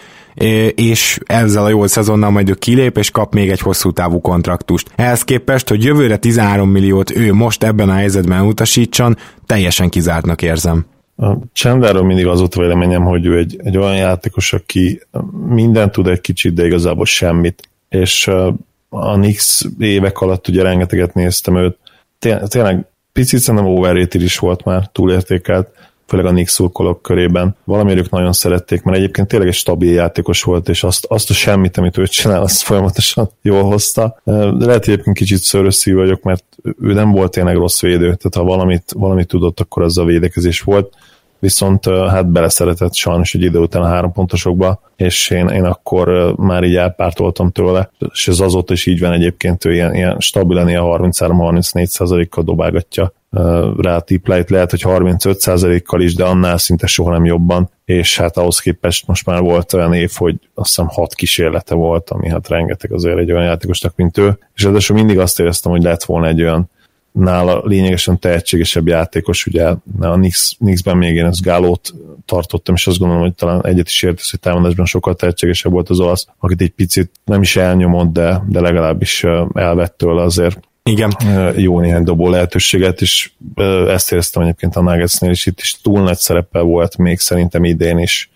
és ezzel a jó szezonnal majd ő kilép, és kap még egy hosszú távú kontraktust. Ehhez képest, hogy jövőre 13 milliót ő most ebben a helyzetben utasítson, teljesen kizártnak érzem. A Chandlerről mindig az volt véleményem, hogy ő egy, egy olyan játékos, aki mindent tud egy kicsit, de igazából semmit. És a Nix évek alatt ugye rengeteget néztem őt. Tényleg picit szerintem overrated is volt már, túlértékelt főleg a Nick szurkolók körében. Valamiért ők nagyon szerették, mert egyébként tényleg egy stabil játékos volt, és azt, azt a semmit, amit ő csinál, azt folyamatosan jól hozta. De lehet, hogy egyébként kicsit szörösszű vagyok, mert ő nem volt tényleg rossz védő, tehát ha valamit, valamit tudott, akkor az a védekezés volt viszont hát beleszeretett sajnos egy idő után a három pontosokba, és én, én akkor már így elpártoltam tőle, és ez azóta is így van egyébként, ő ilyen, ilyen stabilan ilyen 33-34 kal dobálgatja rá a tipleit, lehet, hogy 35%-kal is, de annál szinte soha nem jobban, és hát ahhoz képest most már volt olyan év, hogy azt hiszem hat kísérlete volt, ami hát rengeteg azért egy olyan játékosnak, mint ő, és ráadásul mindig azt éreztem, hogy lett volna egy olyan nála lényegesen tehetségesebb játékos, ugye a Knicks, Knicksben még én ezt Gálót tartottam, és azt gondolom, hogy talán egyet is értesz, hogy támadásban sokkal tehetségesebb volt az olasz, akit egy picit nem is elnyomott, de, de legalábbis elvett tőle azért igen. jó néhány dobó lehetőséget, és ezt éreztem egyébként a Nuggetsnél is, itt is túl nagy szerepe volt még szerintem idén is,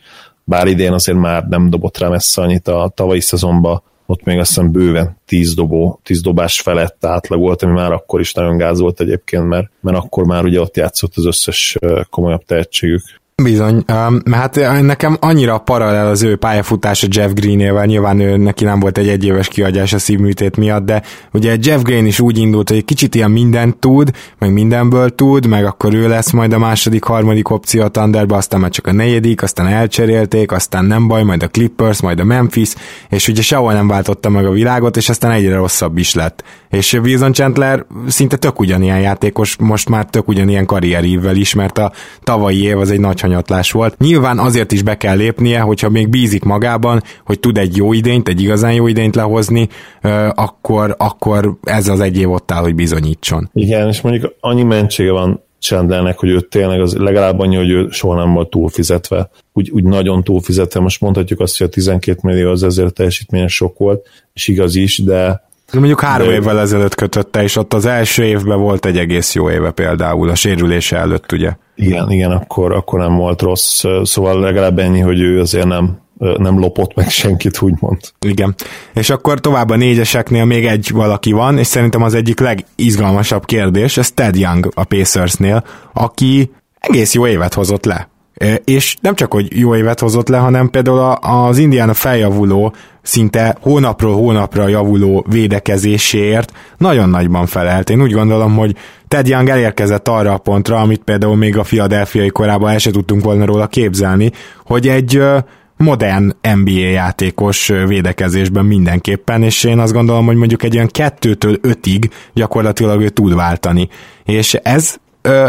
bár idén azért már nem dobott rá messze annyit a tavalyi szezonban, ott még azt hiszem bőven 10 dobó, 10 dobás felett átlag volt, ami már akkor is nagyon gáz volt egyébként, mert, mert akkor már ugye ott játszott az összes komolyabb tehetségük. Bizony, um, hát nekem annyira paralel az ő pályafutása Jeff Greenével, nyilván ő neki nem volt egy egyéves kiadás a szívműtét miatt, de ugye Jeff Green is úgy indult, hogy kicsit ilyen mindent tud, meg mindenből tud, meg akkor ő lesz majd a második, harmadik opció a Thunderbe, aztán már csak a negyedik, aztán elcserélték, aztán nem baj, majd a Clippers, majd a Memphis, és ugye sehol nem váltotta meg a világot, és aztán egyre rosszabb is lett. És Wilson Chandler szinte tök ugyanilyen játékos, most már tök ugyanilyen karrierívvel is, mert a tavalyi év az egy nagy hanyatlás volt. Nyilván azért is be kell lépnie, hogyha még bízik magában, hogy tud egy jó idényt, egy igazán jó idényt lehozni, akkor, akkor ez az egy év ott áll, hogy bizonyítson. Igen, és mondjuk annyi mentsége van Chandlernek, hogy ő tényleg az legalább annyi, hogy ő soha nem volt túlfizetve. Úgy, úgy nagyon túlfizetve. Most mondhatjuk azt, hogy a 12 millió az ezért teljesítményes sok volt, és igaz is, de Mondjuk három de... évvel ezelőtt kötötte, és ott az első évben volt egy egész jó éve például, a sérülése előtt, ugye? Igen, igen, akkor, akkor nem volt rossz, szóval legalább ennyi, hogy ő azért nem, nem lopott meg senkit, úgymond. Igen. És akkor tovább a négyeseknél még egy valaki van, és szerintem az egyik legizgalmasabb kérdés, ez Ted Young a Pacersnél, aki egész jó évet hozott le. És nem csak, hogy jó évet hozott le, hanem például az Indiana feljavuló, szinte hónapról hónapra javuló védekezéséért nagyon nagyban felelt. Én úgy gondolom, hogy Ted Young elérkezett arra a pontra, amit például még a Philadelphia korában el se tudtunk volna róla képzelni, hogy egy modern NBA játékos védekezésben mindenképpen, és én azt gondolom, hogy mondjuk egy olyan kettőtől ötig gyakorlatilag ő tud váltani. És ez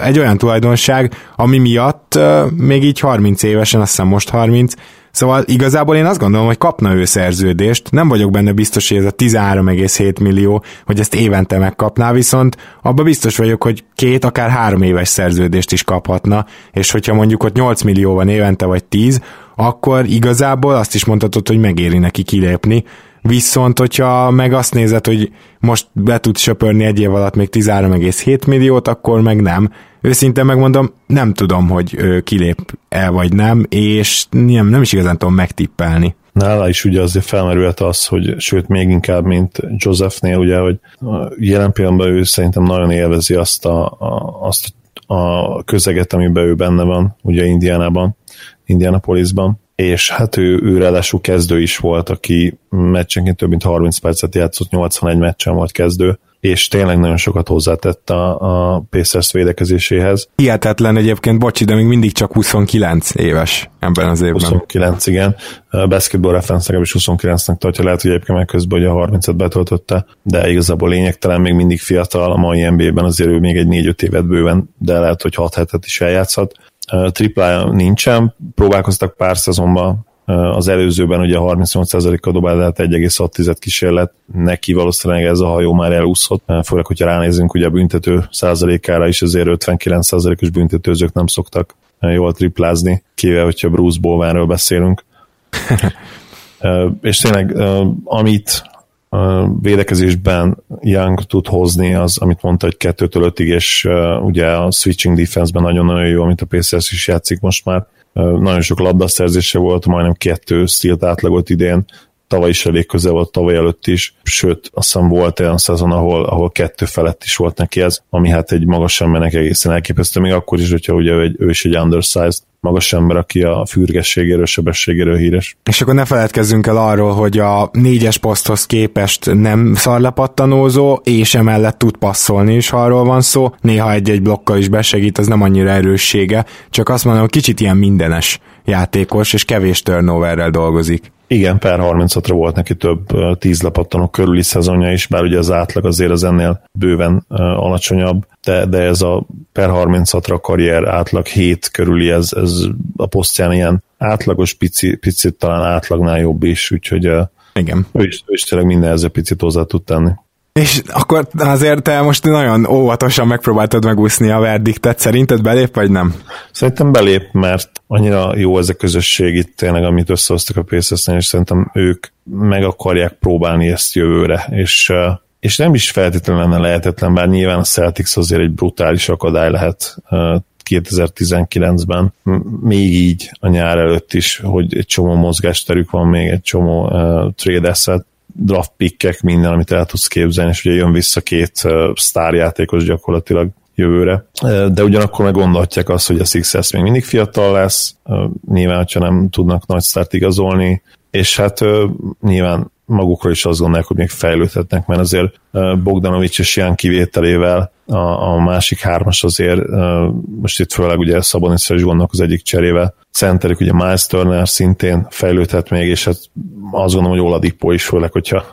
egy olyan tulajdonság, ami miatt még így 30 évesen, azt hiszem most 30, Szóval igazából én azt gondolom, hogy kapna ő szerződést, nem vagyok benne biztos, hogy ez a 13,7 millió, hogy ezt évente megkapná, viszont abban biztos vagyok, hogy két, akár három éves szerződést is kaphatna, és hogyha mondjuk ott 8 millió van évente, vagy 10, akkor igazából azt is mondhatod, hogy megéri neki kilépni, Viszont, hogyha meg azt nézed, hogy most be tud söpörni egy év alatt még 13,7 milliót, akkor meg nem. Őszintén megmondom, nem tudom, hogy kilép-e vagy nem, és nem, nem is igazán tudom megtippelni. Nála is ugye azért felmerült az, hogy sőt még inkább, mint Josephnél, ugye, hogy jelen pillanatban ő szerintem nagyon élvezi azt a, a, azt a közeget, amiben ő benne van, ugye Indiánában, Indianapolisban, és hát ő, ő ráadásul kezdő is volt, aki meccsenként több mint 30 percet játszott, 81 meccsen volt kezdő, és tényleg nagyon sokat hozzátett a, a Pacers védekezéséhez. Hihetetlen egyébként, bocsi, de még mindig csak 29 éves ebben az évben. 29, igen. A basketball reference is 29-nek tartja, lehet, hogy egyébként meg közben hogy a 30-et betöltötte, de igazából lényegtelen, még mindig fiatal, a mai NBA-ben azért ő még egy 4-5 évet bőven, de lehet, hogy 6 hetet is eljátszhat. Triplája nincsen, próbálkoztak pár szezonban, az előzőben ugye 38%-kal dobál, de hát 1,6 kísérlet, neki valószínűleg ez a hajó már elúszott, főleg, hogyha ránézünk ugye a büntető százalékára is, azért 59%-os büntetőzők nem szoktak jól triplázni, kivéve, hogyha Bruce Bowenről beszélünk. és tényleg, amit védekezésben Young tud hozni, az, amit mondta, hogy 2-től 5-ig, és ugye a switching defense-ben nagyon-nagyon jó, amit a Pacers is játszik most már, nagyon sok labdaszerzése volt, majdnem kettő stílt átlagot idén, tavaly is elég közel volt, tavaly előtt is, sőt, azt hiszem volt olyan szezon, ahol, ahol kettő felett is volt neki ez, ami hát egy magas embernek egészen elképesztő, még akkor is, hogyha ugye ő, ő is egy undersized magas ember, aki a fürgességéről, sebességéről híres. És akkor ne feledkezzünk el arról, hogy a négyes poszthoz képest nem szarlepattanózó, és emellett tud passzolni is, ha arról van szó. Néha egy-egy blokkal is besegít, az nem annyira erőssége, csak azt mondom, hogy kicsit ilyen mindenes játékos, és kevés turnoverrel dolgozik. Igen, per 36-ra volt neki több tíz lepattanok körüli szezonja is, bár ugye az átlag azért az ennél bőven alacsonyabb, de, de ez a per 36-ra karrier átlag 7 körüli, ez, ez a posztján ilyen átlagos, pici, picit talán átlagnál jobb is, úgyhogy igen. Ő is, ő is tényleg minden ezzel picit hozzá tud tenni. És akkor azért te most nagyon óvatosan megpróbáltad megúszni a verdiktet, szerinted belép, vagy nem? Szerintem belép, mert annyira jó ez a közösség itt tényleg, amit összehoztak a pacers és szerintem ők meg akarják próbálni ezt jövőre, és és nem is feltétlenül lenne lehetetlen, bár nyilván a Celtics azért egy brutális akadály lehet 2019-ben, még így a nyár előtt is, hogy egy csomó mozgásterük van, még egy csomó uh, trade asset, draft pickek, minden, amit el tudsz képzelni, és ugye jön vissza két sztárjátékos gyakorlatilag jövőre. De ugyanakkor meg gondolhatják azt, hogy a Sixers még mindig fiatal lesz, nyilván, hogyha nem tudnak nagy sztárt igazolni, és hát nyilván magukról is azt gondolják, hogy még fejlődhetnek, mert azért Bogdanovics és ilyen kivételével a, a másik hármas azért, most itt főleg ugye Szabonisra is gondolok az egyik cserével, centerük ugye Miles Turner szintén fejlődhet még, és hát azt gondolom, hogy Oladipo is, főleg, hogyha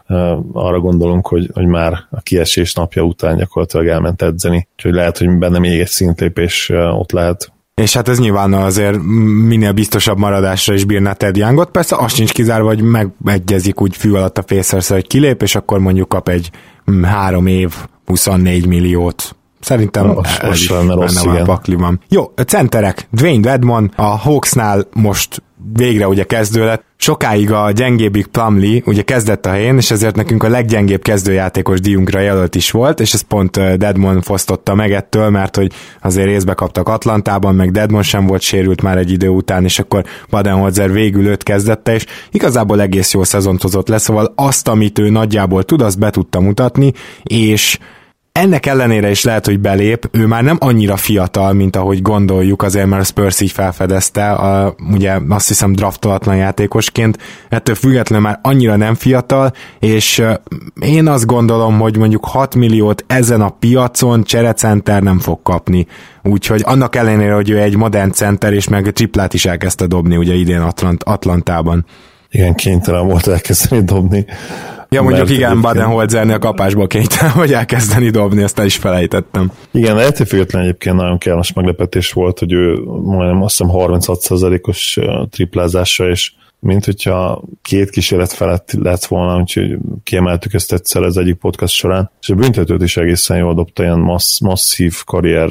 arra gondolunk, hogy, hogy már a kiesés napja után gyakorlatilag elment edzeni, úgyhogy lehet, hogy benne még egy szintlépés ott lehet és hát ez nyilván azért minél biztosabb maradásra is bírná Ted Youngot. Persze azt sincs kizárva, hogy megegyezik úgy fű alatt a Pacers, hogy kilép, és akkor mondjuk kap egy mm, három év, 24 milliót. Szerintem most, ez most is benne rossz, van a pakliban. Jó, a centerek. Dwayne Wedmon a Hawksnál most végre ugye kezdő lett. Sokáig a gyengébbik Plumlee ugye kezdett a helyén, és ezért nekünk a leggyengébb kezdőjátékos díjunkra jelölt is volt, és ez pont Deadmon fosztotta meg ettől, mert hogy azért részbe kaptak Atlantában, meg Deadmon sem volt sérült már egy idő után, és akkor Badenholzer végül őt kezdette, és igazából egész jó szezont hozott le, szóval azt, amit ő nagyjából tud, azt be tudta mutatni, és ennek ellenére is lehet, hogy belép, ő már nem annyira fiatal, mint ahogy gondoljuk, azért mert a Spurs így felfedezte, a, ugye azt hiszem draftolatlan játékosként, ettől függetlenül már annyira nem fiatal, és én azt gondolom, hogy mondjuk 6 milliót ezen a piacon cserecenter nem fog kapni. Úgyhogy annak ellenére, hogy ő egy modern center, és meg a triplát is elkezdte dobni ugye idén Atlant- Atlantában. Igen, kénytelen volt elkezdeni dobni Ja, mondjuk igen, Baden-Holzernél kapásból kénytelen, hogy elkezdeni dobni, ezt el is felejtettem. Igen, ettől függetlenül egyébként nagyon kellemes meglepetés volt, hogy ő majdnem azt hiszem 36%-os triplázása, és mint hogyha két kísérlet felett lett volna, úgyhogy kiemeltük ezt egyszer az egyik podcast során, és a büntetőt is egészen jól dobta, ilyen massz, masszív karrier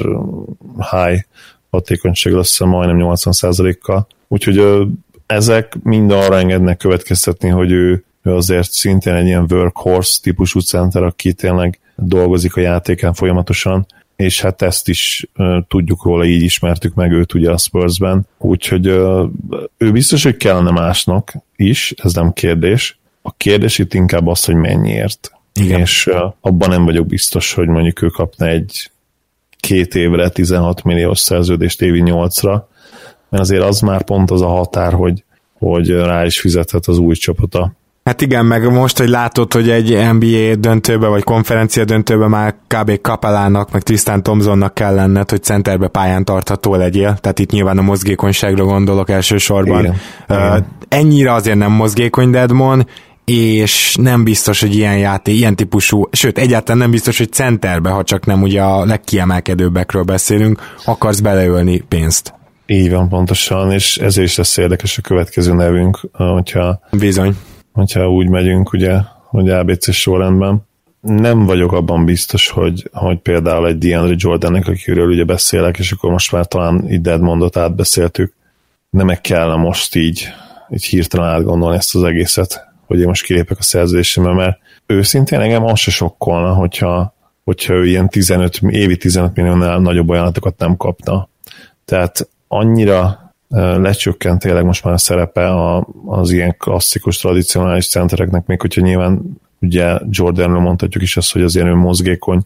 high hatékonyság azt hiszem majdnem 80%-kal. Úgyhogy ezek mind arra engednek következtetni, hogy ő ő azért szintén egy ilyen workhorse típusú center, aki tényleg dolgozik a játéken folyamatosan, és hát ezt is uh, tudjuk róla, így ismertük meg őt ugye a Spursben, úgyhogy uh, ő biztos, hogy kellene másnak is, ez nem kérdés. A kérdés itt inkább az, hogy mennyiért. Igen. És uh, abban nem vagyok biztos, hogy mondjuk ő kapna egy két évre 16 milliós szerződést évi 8-ra, mert azért az már pont az a határ, hogy, hogy rá is fizethet az új csapata. Hát igen, meg most, hogy látod, hogy egy NBA döntőbe, vagy konferencia döntőbe már kb. Kapelának, meg Tristan Thompsonnak kell lenned, hogy centerbe pályán tartható legyél, tehát itt nyilván a mozgékonyságra gondolok elsősorban. Igen. Uh, igen. Ennyire azért nem mozgékony Deadmon, és nem biztos, hogy ilyen játék, ilyen típusú, sőt, egyáltalán nem biztos, hogy centerbe, ha csak nem ugye a legkiemelkedőbbekről beszélünk, akarsz beleölni pénzt. Így van, pontosan, és ezért is lesz érdekes a következő nevünk, hogyha, Bizony. Hogyha úgy megyünk, ugye, hogy ABC sorrendben. Nem vagyok abban biztos, hogy, hogy például egy DeAndre Jordannek, akiről ugye beszélek, és akkor most már talán így Deadmondot átbeszéltük, nem meg kellene most így, így hirtelen átgondolni ezt az egészet hogy én most kilépek a szerződésembe, mert őszintén engem az se sokkolna, hogyha, hogyha ő ilyen 15, évi 15 milliónál nagyobb ajánlatokat nem kapna. Tehát annyira lecsökkent tényleg most már a szerepe az ilyen klasszikus, tradicionális centereknek, még hogyha nyilván ugye Jordanről mondhatjuk is azt, hogy azért ő mozgékony,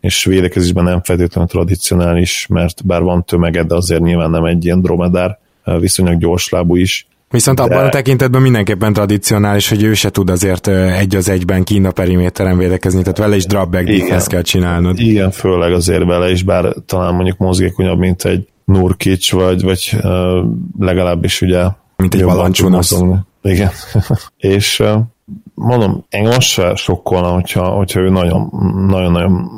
és védekezésben nem feltétlenül tradicionális, mert bár van tömege, de azért nyilván nem egy ilyen dromedár, viszonylag gyorslábú is, Viszont abban de... a tekintetben mindenképpen tradicionális, hogy ő se tud azért egy az egyben Kína periméteren védekezni, tehát vele is drop-back defense kell csinálnod. Igen, főleg azért vele is, bár talán mondjuk mozgékonyabb, mint egy Nurkic, vagy, vagy legalábbis ugye mint egy Valancsunasz. Igen. és mondom, engem most se sokkolna, hogyha, hogyha ő nagyon, nagyon-nagyon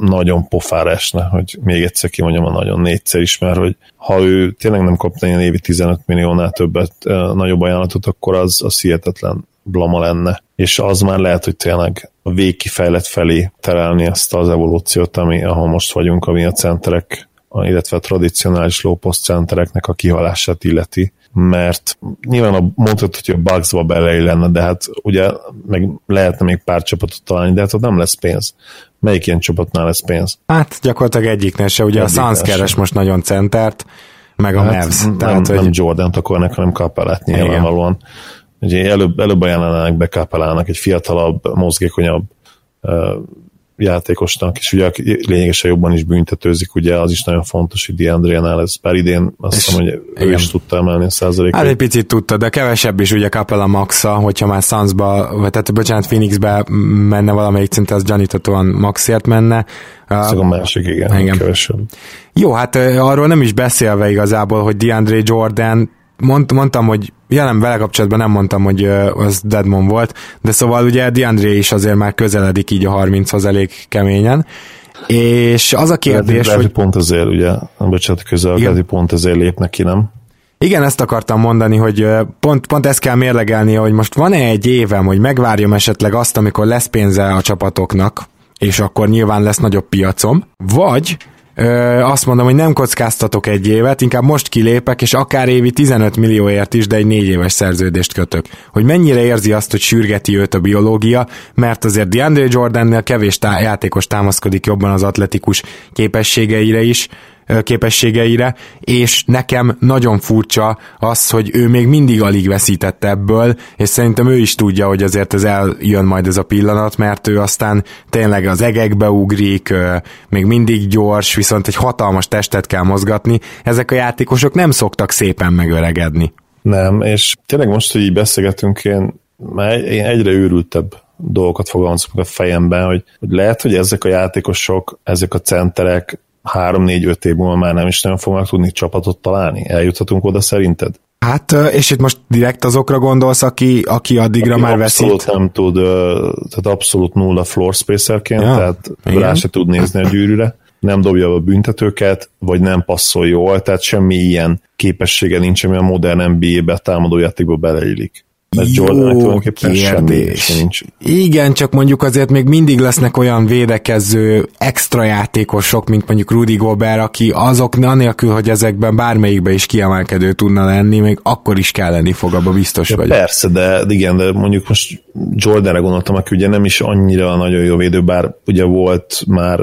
nagyon pofára esne, hogy még egyszer kimondjam a nagyon négyszer is, mert hogy ha ő tényleg nem kapna ilyen évi 15 milliónál többet, nagyobb ajánlatot, akkor az, az hihetetlen blama lenne. És az már lehet, hogy tényleg a végkifejlet felé terelni ezt az evolúciót, ami, ahol most vagyunk, ami a centerek, illetve a tradicionális low post centereknek a kihalását illeti mert nyilván a, mondhatod, hogy a Bugsba belei lenne, de hát ugye meg lehetne még pár csapatot találni, de hát ott nem lesz pénz. Melyik ilyen csapatnál lesz pénz? Hát gyakorlatilag egyiknél se, ugye Egyik a Suns keres most nagyon centert, meg a hát, Mavs. Nem, tehát, hogy... nem Jordan-t akarnak, hanem Kapelát nyilvánvalóan. Ugye előbb, előbb ajánlanának be Kapelának egy fiatalabb, mozgékonyabb játékosnak, és ugye lényegesen jobban is büntetőzik, ugye az is nagyon fontos, hogy DeAndre-nál ez pár idén azt hiszem, hogy ő is tudta emelni a százalékot. Hát egy picit tudta, de kevesebb is ugye Capella maxa, hogyha már Sunsba, vagy tehát bocsánat, Phoenixbe menne valamelyik szinte, az gyaníthatóan maxért menne. Ez a másik, igen, igen. kevesebb. Jó, hát arról nem is beszélve igazából, hogy DeAndre Jordan mond, mondtam, hogy jelen vele kapcsolatban nem mondtam, hogy az Deadmon volt, de szóval ugye DeAndre is azért már közeledik így a 30 elég keményen, és az a kérdés, lehet, hogy... pont azért, ugye, bocsánat, közel, lehet, pont azért lépnek ki, nem? Igen, ezt akartam mondani, hogy pont, pont ezt kell mérlegelni, hogy most van-e egy évem, hogy megvárjam esetleg azt, amikor lesz pénze a csapatoknak, és akkor nyilván lesz nagyobb piacom, vagy Ö, azt mondom, hogy nem kockáztatok egy évet, inkább most kilépek, és akár évi 15 millióért is, de egy négy éves szerződést kötök. Hogy mennyire érzi azt, hogy sürgeti őt a biológia, mert azért DeAndre Jordannél kevés tá- játékos támaszkodik jobban az atletikus képességeire is, képességeire, és nekem nagyon furcsa az, hogy ő még mindig alig veszített ebből, és szerintem ő is tudja, hogy azért ez eljön majd ez a pillanat, mert ő aztán tényleg az egekbe ugrik, még mindig gyors, viszont egy hatalmas testet kell mozgatni. Ezek a játékosok nem szoktak szépen megöregedni. Nem, és tényleg most, hogy így beszélgetünk, én, én egyre őrültebb dolgokat fogalmazok a fejemben, hogy, hogy lehet, hogy ezek a játékosok, ezek a centerek három-négy-öt év múlva már nem is nagyon fognak tudni csapatot találni? Eljuthatunk oda szerinted? Hát, és itt most direkt azokra gondolsz, aki, aki addigra aki már veszít? Abszolút nem tud, tehát abszolút nulla floor spacerként, ja, tehát igen. rá se tud nézni a gyűrűre, nem dobja a büntetőket, vagy nem passzol jól, tehát semmi ilyen képessége nincs, ami a modern NBA-be támadójátékba beleillik. Mert Jordan tulajdonképpen semmi nincs. Igen, csak mondjuk azért még mindig lesznek olyan védekező extra játékosok, mint mondjuk Rudy Gobert, aki azok anélkül, hogy ezekben bármelyikben is kiemelkedő tudna lenni, még akkor is kelleni fog, abba biztos ja, vagy. Persze, de igen, de mondjuk most Jordanre gondoltam, aki ugye nem is annyira nagyon jó védő, bár ugye volt már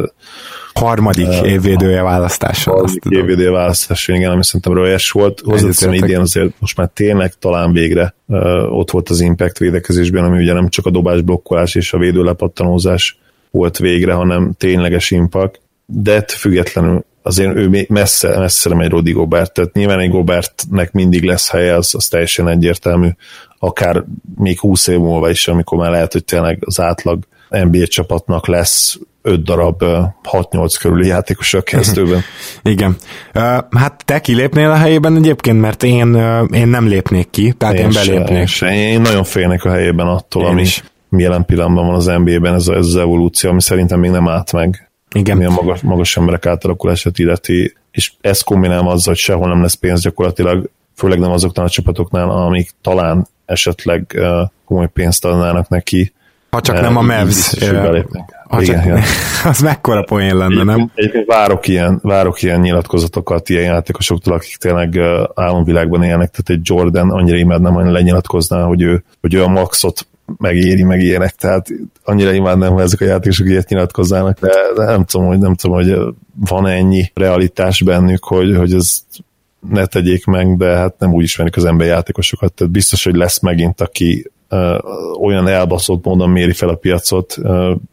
harmadik uh, évvédője választáson. Harmadik évvédője választáson, igen, ami szerintem rölyes volt. Hozzáteszem idén azért most már tényleg talán végre uh, ott volt az impact védekezésben, ami ugye nem csak a dobás, blokkolás és a védő lepattanózás volt végre, hanem tényleges impact, de függetlenül azért ő messze, messze megy Rodi Gobert, tehát nyilván egy Gobertnek mindig lesz helye, az, az teljesen egyértelmű, akár még 20 év múlva is, amikor már lehet, hogy tényleg az átlag NBA csapatnak lesz öt darab 6-8 körüli játékos a kezdőben. Igen. Hát te kilépnél a helyében egyébként, mert én, én nem lépnék ki, tehát én, én belépnék. Se, én, én nagyon félnek a helyében attól, én ami is. jelen pillanatban van az NBA-ben, ez, ez az evolúció, ami szerintem még nem állt meg. Igen. Ami a magas, magas emberek átalakulását illeti, és ezt kombinálva azzal, hogy sehol nem lesz pénz gyakorlatilag, főleg nem azoknál a csapatoknál, amik talán esetleg komoly pénzt adnának neki, ha csak nem a Mavs. Ha igen, csak, igen. az mekkora poén lenne, nem? Egyébként várok ilyen, várok ilyen nyilatkozatokat ilyen játékosoktól, akik tényleg álomvilágban élnek, tehát egy Jordan annyira imádnám, hogy lenyilatkozná, hogy ő, hogy ő a maxot megéri, meg ilyenek, tehát annyira imádnám, hogy ezek a játékosok ilyet nyilatkozzának, de, de nem tudom, hogy nem tudom, hogy van ennyi realitás bennük, hogy, hogy ez ne tegyék meg, de hát nem úgy ismerik az ember játékosokat, tehát biztos, hogy lesz megint, aki olyan elbaszott módon méri fel a piacot,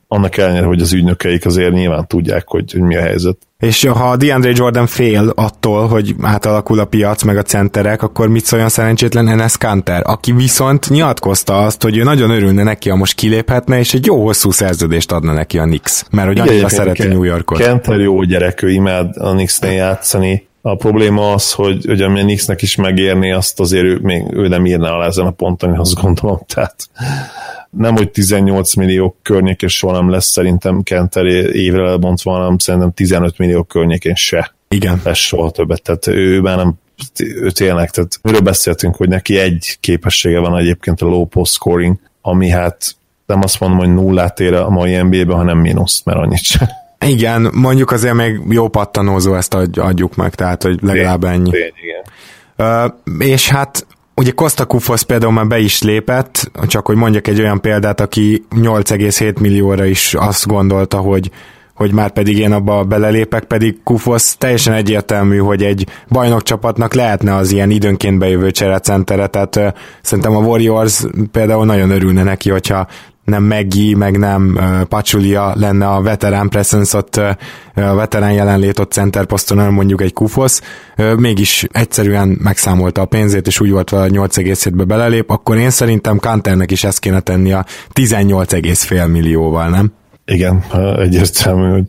annak ellenére, hogy az ügynökeik azért nyilván tudják, hogy, hogy mi a helyzet. És ha DeAndre Jordan fél attól, hogy átalakul a piac, meg a centerek, akkor mit szóljon szerencsétlen Enes Kanter, aki viszont nyilatkozta azt, hogy ő nagyon örülne neki, ha most kiléphetne, és egy jó hosszú szerződést adna neki a Knicks, mert hogy annyira szereti New Yorkot. Kanter jó gyerek, ő imád a Knicksnél játszani, a probléma az, hogy, hogy ami a Knicksnek is megérni, azt azért ő, még ő nem írná alá ezen a ponton, azt gondolom. Tehát nem, hogy 18 millió környékén soha nem lesz szerintem Kenter évre lebontva, hanem szerintem 15 millió környékén se. Igen. Lesz soha többet. Tehát ő már nem ő tényleg, tehát miről beszéltünk, hogy neki egy képessége van egyébként a low post scoring, ami hát nem azt mondom, hogy nullát ér a mai NBA-ben, hanem mínusz, mert annyit sem. Igen, mondjuk azért még jó pattanózó ezt adjuk meg, tehát hogy legalább ennyi. Tény, igen. Uh, és hát ugye Costa Kufosz például már be is lépett, csak hogy mondjak egy olyan példát, aki 8,7 millióra is azt gondolta, hogy hogy már pedig én abba belelépek, pedig Kufosz teljesen egyértelmű, hogy egy bajnokcsapatnak lehetne az ilyen időnként bejövő cserecentere, tehát uh, szerintem a Warriors például nagyon örülne neki, hogyha nem Meggi, meg nem uh, Pachulia lenne a veterán presence ott, uh, a veterán jelenlét ott center poszton, hanem mondjuk egy kufosz, mégis egyszerűen megszámolta a pénzét, és úgy volt vele, 8,7-be belelép, akkor én szerintem Kanternek is ezt kéne tenni a 18,5 millióval, nem? Igen, egyértelmű, hogy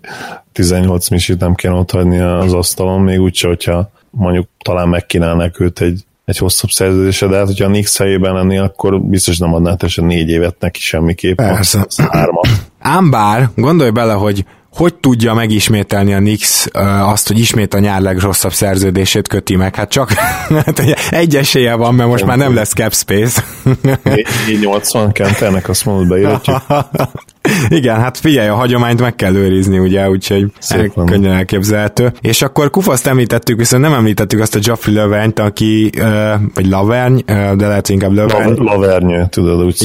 18 misit nem kéne ott hagyni az asztalon, még úgyse, hogyha mondjuk talán megkínálnak őt egy egy hosszabb szerződése, de hát, hogyha a Nix helyében lennél, akkor biztos nem adnál teljesen négy évet neki semmiképp. Persze. Ám bár, gondolj bele, hogy hogy tudja megismételni a Nix azt, hogy ismét a nyár legrosszabb szerződését köti meg? Hát csak hát egy esélye van, mert most már nem lesz cap space. 480 Kenternek azt mondod, beírhatjuk. Igen, hát figyelj, a hagyományt meg kell őrizni, ugye, úgyhogy könnyen elképzelhető. És akkor Kufaszt említettük, viszont nem említettük azt a Joffrey Lövernyt, aki, uh, vagy Laverny, uh, de lehet inkább Löverny. Lavernyő, tudod, úgy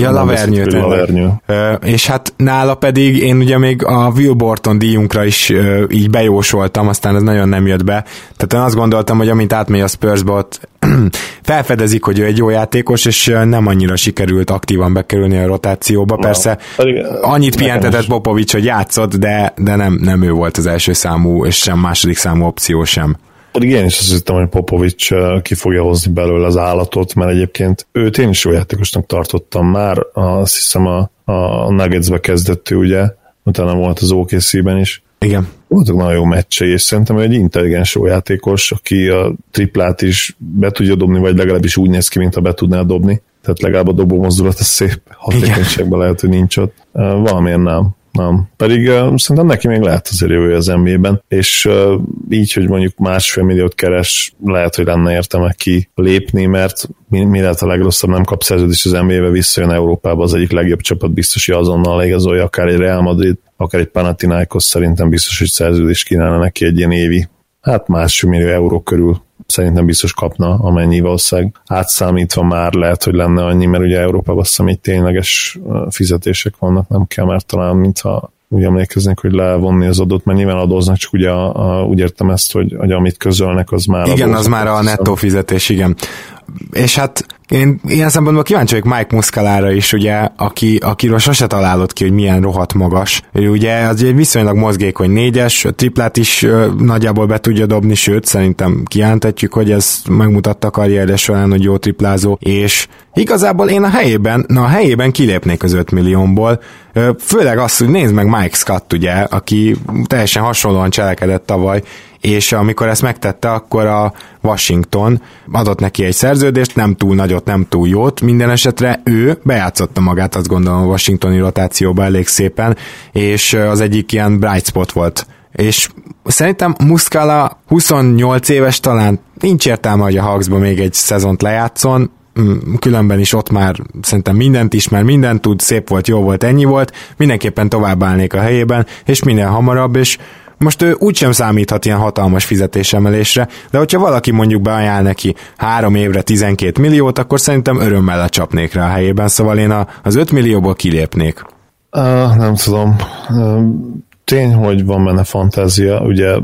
Ja. Uh, és hát nála pedig én ugye még a Will Borton díjunkra is uh, így bejósoltam, aztán ez nagyon nem jött be. Tehát én azt gondoltam, hogy amint átmegy a Spursbe, ott felfedezik, hogy ő egy jó játékos, és nem annyira sikerült aktívan bekerülni a rotációba. Persze pedig, annyit pihentetett Popovics, hogy játszott, de, de nem, nem ő volt az első számú, és sem második számú opció sem. Pedig én is azt hittem, hogy Popovics ki fogja hozni belőle az állatot, mert egyébként őt én is jó játékosnak tartottam már, azt hiszem a, a Nuggetsbe kezdett ő, ugye, utána volt az OKC-ben is, igen. Voltak nagyon jó meccsei, és szerintem egy intelligens jó játékos, aki a triplát is be tudja dobni, vagy legalábbis úgy néz ki, mint ha be tudná dobni. Tehát legalább a dobó mozdulat ez szép hatékonyságban lehet, hogy nincs ott. Valamilyen nem. nem. Pedig uh, szerintem neki még lehet azért jövő az NBA-ben, és uh, így, hogy mondjuk másfél milliót keres, lehet, hogy lenne értelme ki lépni, mert mi, mi lehet a legrosszabb, nem kap szerződést az NBA-be, visszajön Európába, az egyik legjobb csapat biztos, hogy azonnal igazolja, akár egy Real Madrid, akár egy Panathinaikos, szerintem biztos, hogy szerződést kínálna neki egy ilyen évi, hát másfél millió euró körül szerintem biztos kapna, amennyi valószínűleg átszámítva már lehet, hogy lenne annyi, mert ugye Európában azt hiszem, tényleges fizetések vannak, nem kell már talán, mintha úgy emlékeznek, hogy levonni az adót, mert nyilván adóznak, csak ugye a, a, úgy értem ezt, hogy, hogy amit közölnek, az már Igen, az már a nettó fizetés, igen. És hát én ilyen szempontból kíváncsi vagyok Mike Muscalára is, ugye, aki, akiről sose találod ki, hogy milyen rohadt magas. Ő ugye az egy viszonylag mozgékony négyes, a triplát is ö, nagyjából be tudja dobni, sőt, szerintem kijelentetjük, hogy ez megmutatta a karrierje során, hogy jó triplázó, és igazából én a helyében, na a helyében kilépnék az 5 milliómból, ö, főleg azt, hogy nézd meg Mike Scott, ugye, aki teljesen hasonlóan cselekedett tavaly, és amikor ezt megtette, akkor a Washington adott neki egy szerződést, nem túl nagyot, nem túl jót, minden esetre ő bejátszotta magát, azt gondolom a washingtoni rotációba elég szépen, és az egyik ilyen bright spot volt. És szerintem Muscala 28 éves talán nincs értelme, hogy a Hawksba még egy szezont lejátszon, mm, különben is ott már szerintem mindent ismer, mindent tud, szép volt, jó volt, ennyi volt, mindenképpen tovább a helyében, és minél hamarabb, és most ő úgysem számíthat ilyen hatalmas fizetésemelésre, de hogyha valaki mondjuk beajánl neki három évre 12 milliót, akkor szerintem örömmel lecsapnék rá a helyében, szóval én az 5 millióból kilépnék. Uh, nem tudom. Uh, tény, hogy van benne fantázia, ugye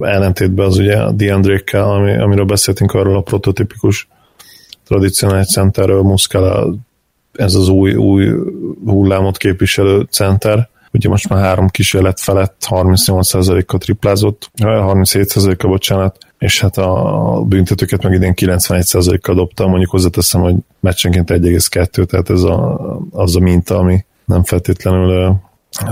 ellentétben az ugye a DeAndre-kkel, ami, amiről beszéltünk arról a prototipikus tradicionális centerről, Muscala ez az új, új hullámot képviselő center, ugye most már három kísérlet felett 38%-kal triplázott, 37%-kal bocsánat, és hát a büntetőket meg idén 91%-kal dobta, mondjuk hozzáteszem, hogy meccsenként 1,2, tehát ez a, az a minta, ami nem feltétlenül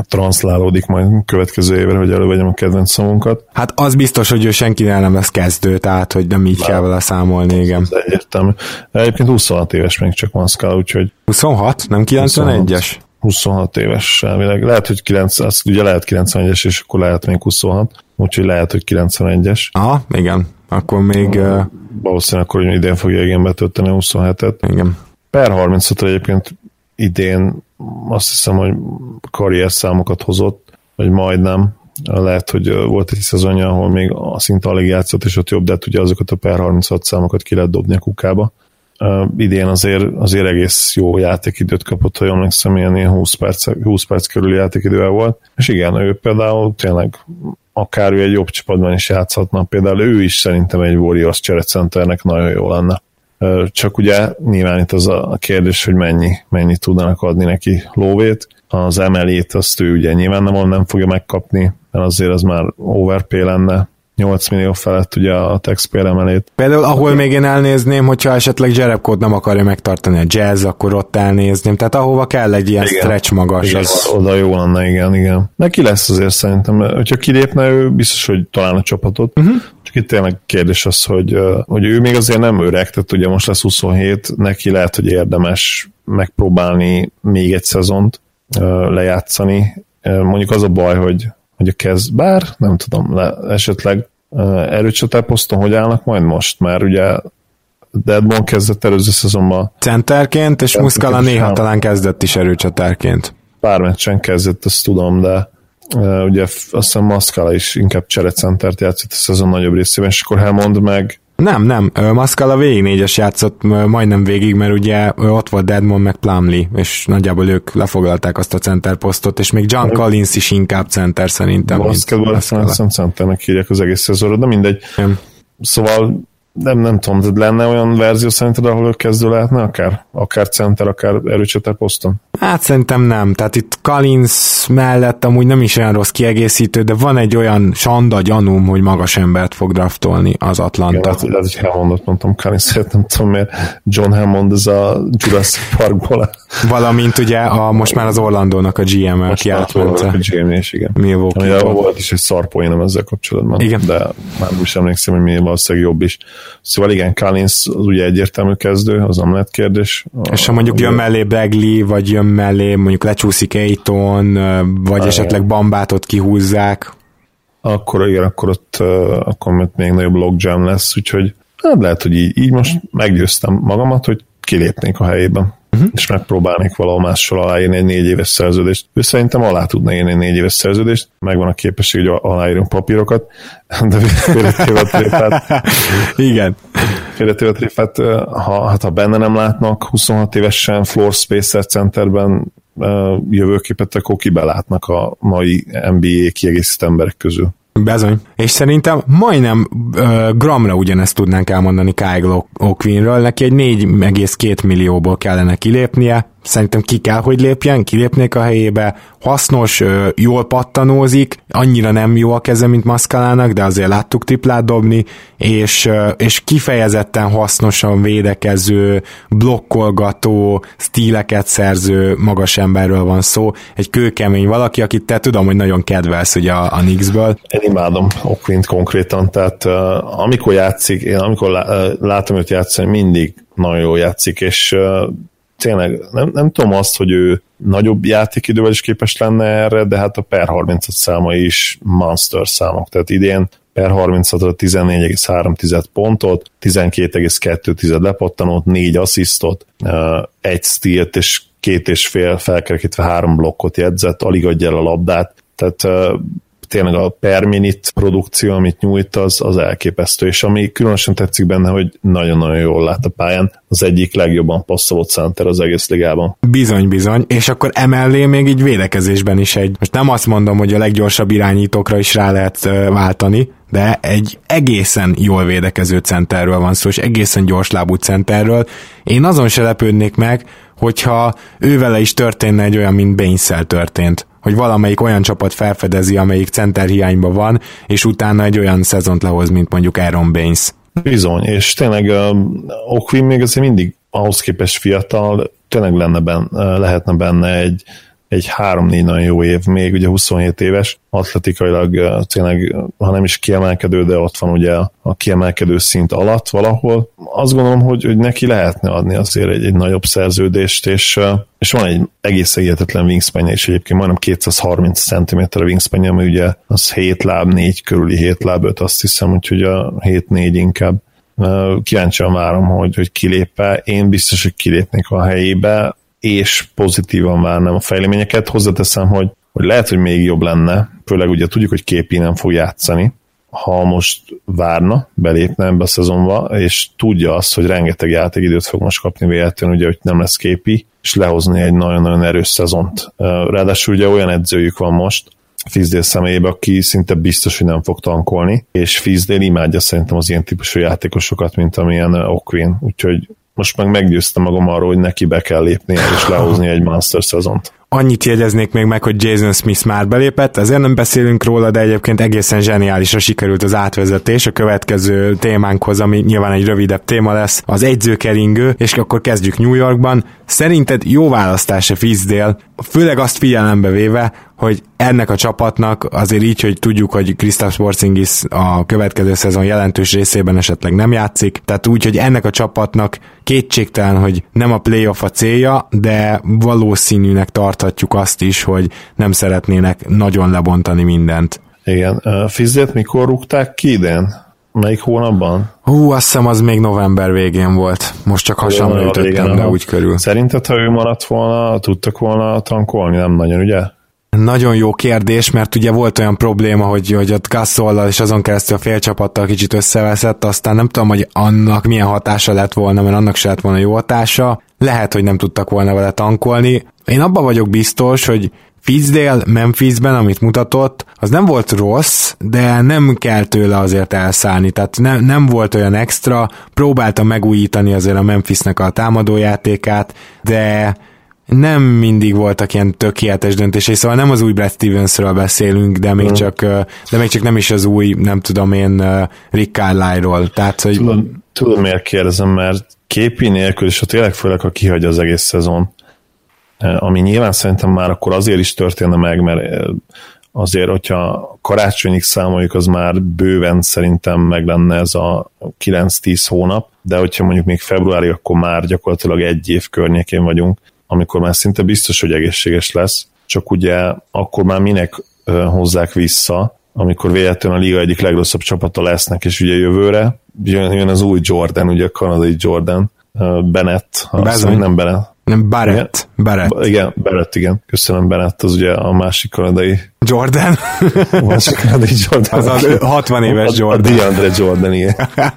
transzlálódik majd következő évre, hogy elővegyem a kedvenc szamunkat. Hát az biztos, hogy ő senkinél nem lesz kezdő, tehát hogy nem így Bár, kell vele számolni, igen. Egyértelmű. Egyébként 26 éves még csak van Scala, úgyhogy... 26? Nem 91-es? 26 éves elvileg. Lehet, hogy 9, az ugye lehet 91-es, és akkor lehet még 26, úgyhogy lehet, hogy 91-es. Aha, igen. Akkor még... Uh... Valószínűleg akkor idén fogja igen betölteni a 27-et. Igen. Per 35 egyébként idén azt hiszem, hogy karrier számokat hozott, vagy majdnem. Lehet, hogy volt egy szezonja, ahol még a szinte alig játszott, és ott jobb, de hát ugye azokat a per 36 számokat ki lehet dobni a kukába. Uh, idén azért, azért egész jó játékidőt kapott, ha jól emlékszem, ilyen 20 perc, 20 perc körül játékidővel volt. És igen, ő például tényleg akár ő egy jobb csapatban is játszhatna, például ő is szerintem egy Warriors cserecenternek nagyon jó lenne. Csak ugye nyilván itt az a kérdés, hogy mennyi, mennyit tudnának adni neki lóvét. Az emelét azt ő ugye nyilván nem, nem fogja megkapni, mert azért az már overpay lenne, 8 millió felett ugye a taxpayer emelét. Például ahol még én elnézném, hogyha esetleg Jerebkód nem akarja megtartani a jazz, akkor ott elnézném. Tehát ahova kell egy ilyen igen. stretch magas. Igen, az... Oda jó lenne, igen, igen. Neki lesz azért szerintem, hogyha kilépne ő, biztos, hogy talán a csapatot. Uh-huh. Csak itt tényleg kérdés az, hogy, hogy ő még azért nem öreg, tehát ugye most lesz 27, neki lehet, hogy érdemes megpróbálni még egy szezont lejátszani. Mondjuk az a baj, hogy hogy a kez, bár nem tudom, le, esetleg erőcsatár poszton hogy állnak majd most, mert ugye Deadmon kezdett előző szezonban. Centerként, és Muscala néha talán kezdett is erőcsatárként. Pár meccsen kezdett, azt tudom, de ugye azt hiszem Muscala is inkább cserecentert játszott a szezon nagyobb részében, és akkor Hammond meg nem, nem, Mascala végig négyes játszott majdnem végig, mert ugye ott volt Deadmond meg Plumlee, és nagyjából ők lefoglalták azt a center posztot, és még John Collins is inkább center szerintem. Basketball szerintem centernek hívják az egész szezonra, de mindegy. Nem. Szóval nem, nem tudom, de lenne olyan verzió szerinted, ahol ő kezdő lehetne, akár, akár center, akár erőcsatár poszton? Hát szerintem nem. Tehát itt Collins mellett amúgy nem is olyan rossz kiegészítő, de van egy olyan sanda gyanúm, hogy magas embert fog draftolni az Atlanta. Igen, lehet, hogy Hammondot mondtam, Collins nem tudom miért. John Hammond, ez a Jurassic Parkból Valamint ugye a, most már az Orlandónak a GM, aki átment. A GM is, igen. Milwaukee. Ami volt is egy szarpoénom ezzel kapcsolatban. Igen. De már most emlékszem, hogy mi valószínűleg jobb is. Szóval igen, Collins az ugye egyértelmű kezdő, az nem lett kérdés. És ha mondjuk jön mellé Bagley, vagy jön mellé mondjuk lecsúszik Aiton, vagy ah, esetleg Bambátot kihúzzák. Akkor igen, akkor ott akkor még nagyobb logjam lesz, úgyhogy hát lehet, hogy így, így most meggyőztem magamat, hogy kilépnék a helyében uh-huh. és megpróbálnék valahol mással aláírni egy négy éves szerződést. Ő szerintem alá tudna írni egy négy éves szerződést, megvan a képesség, hogy aláírunk papírokat, de félretéve a tréfát. Igen. Félretéve a tréfát, ha, hát ha benne nem látnak 26 évesen floor spacer centerben jövőképet, akkor kibelátnak a mai NBA kiegészítő emberek közül. Bezony. És szerintem majdnem uh, gramra ugyanezt tudnánk elmondani Kyle O'Quinnről, neki egy 4,2 millióból kellene kilépnie, szerintem ki kell, hogy lépjen, kilépnék a helyébe, hasznos, jól pattanózik, annyira nem jó a keze, mint Maszkalának, de azért láttuk triplát dobni, és, és kifejezetten hasznosan védekező, blokkolgató, stíleket szerző magas emberről van szó, egy kőkemény valaki, akit te tudom, hogy nagyon kedvelsz ugye a, a Knicksből. Én imádom Oquint konkrétan, tehát amikor játszik, én amikor lá, látom őt játszani, mindig nagyon jól játszik, és tényleg nem, nem tudom azt, hogy ő nagyobb játékidővel is képes lenne erre, de hát a per 30 száma is monster számok, tehát idén per 36-ra 14,3 pontot, 12,2 lepattanót, 4 asszisztot, egy stealt és két és fél felkerekítve három blokkot jegyzett, alig adja el a labdát, tehát tényleg a per minute produkció, amit nyújt, az, az elképesztő, és ami különösen tetszik benne, hogy nagyon-nagyon jól lát a pályán, az egyik legjobban passzolott center az egész ligában. Bizony, bizony, és akkor emellé még így védekezésben is egy, most nem azt mondom, hogy a leggyorsabb irányítókra is rá lehet váltani, de egy egészen jól védekező centerről van szó, és egészen gyorslábú centerről. Én azon se lepődnék meg, hogyha ővele is történne egy olyan, mint baines történt hogy valamelyik olyan csapat felfedezi, amelyik center hiányban van, és utána egy olyan szezont lehoz, mint mondjuk Aaron Baines. Bizony, és tényleg uh, Okvin még azért mindig ahhoz képest fiatal, tényleg lenne benne, lehetne benne egy, egy 3-4 nagyon jó év, még ugye 27 éves, atletikailag tényleg, ha nem is kiemelkedő, de ott van ugye a kiemelkedő szint alatt valahol. Azt gondolom, hogy, hogy neki lehetne adni azért egy, egy nagyobb szerződést, és, és van egy egész hihetetlen wingspan és egyébként majdnem 230 cm a wingspan ami ugye az 7 láb 4 körüli 7 láb 5, azt hiszem, úgyhogy a 7-4 inkább. Kíváncsian várom, hogy, hogy kilép-e. Én biztos, hogy kilépnék a helyébe és pozitívan várnám a fejleményeket. Hozzáteszem, hogy, hogy lehet, hogy még jobb lenne, főleg ugye tudjuk, hogy képi nem fog játszani, ha most várna, belépne ebbe a szezonba, és tudja azt, hogy rengeteg játékidőt fog most kapni véletlenül, ugye, hogy nem lesz képi, és lehozni egy nagyon-nagyon erős szezont. Ráadásul ugye olyan edzőjük van most, Fizdél személyébe, aki szinte biztos, hogy nem fog tankolni, és Fizdél imádja szerintem az ilyen típusú játékosokat, mint amilyen Okvin, úgyhogy most meg meggyőztem magam arról, hogy neki be kell lépni és lehozni egy Master szezont. Annyit jegyeznék még meg, hogy Jason Smith már belépett, ezért nem beszélünk róla, de egyébként egészen zseniálisra sikerült az átvezetés a következő témánkhoz, ami nyilván egy rövidebb téma lesz, az egyzőkeringő, és akkor kezdjük New Yorkban. Szerinted jó választás a Fizdél, főleg azt figyelembe véve, hogy ennek a csapatnak azért így, hogy tudjuk, hogy Kristaps Porzingis a következő szezon jelentős részében esetleg nem játszik, tehát úgy, hogy ennek a csapatnak kétségtelen, hogy nem a playoff a célja, de valószínűnek tarthatjuk azt is, hogy nem szeretnének nagyon lebontani mindent. Igen. Fizzet mikor rúgták ki idén? Melyik hónapban? Hú, azt hiszem az még november végén volt. Most csak hasamra ütöttem, de úgy körül. Szerinted, ha ő maradt volna, tudtak volna tankolni? Nem nagyon, ugye? Nagyon jó kérdés, mert ugye volt olyan probléma, hogy, hogy ott Gassollal és azon keresztül a félcsapattal kicsit összeveszett, aztán nem tudom, hogy annak milyen hatása lett volna, mert annak se lett volna jó hatása. Lehet, hogy nem tudtak volna vele tankolni. Én abban vagyok biztos, hogy Fizdale Memphisben, amit mutatott, az nem volt rossz, de nem kell tőle azért elszállni, tehát ne, nem volt olyan extra, próbálta megújítani azért a Memphisnek a támadójátékát, de nem mindig voltak ilyen tökéletes döntései, szóval nem az új Brad Stevensről beszélünk, de még, mm. csak, de még csak nem is az új, nem tudom én, Rick Carlisle-ról. Tehát, hogy... Tudom, tudom, miért kérdezem, mert képi nélkül, és ha tényleg főleg, ha kihagy az egész szezon, ami nyilván szerintem már akkor azért is történne meg, mert azért, hogyha karácsonyig számoljuk, az már bőven szerintem meg lenne ez a 9-10 hónap, de hogyha mondjuk még februári, akkor már gyakorlatilag egy év környékén vagyunk, amikor már szinte biztos, hogy egészséges lesz, csak ugye akkor már minek hozzák vissza, amikor véletlenül a liga egyik legrosszabb csapata lesznek, és ugye jövőre jön, jön az új Jordan, ugye a kanadai Jordan, Bennett, azt nem Bennett, nem, Barrett. Igen? Barrett. Igen, Barrett, igen. Köszönöm, Barrett, az ugye a másik kanadai. Jordan. a másik kanadai Jordan. Az a 60 éves Jordan. A, a DeAndre Jordan, igen.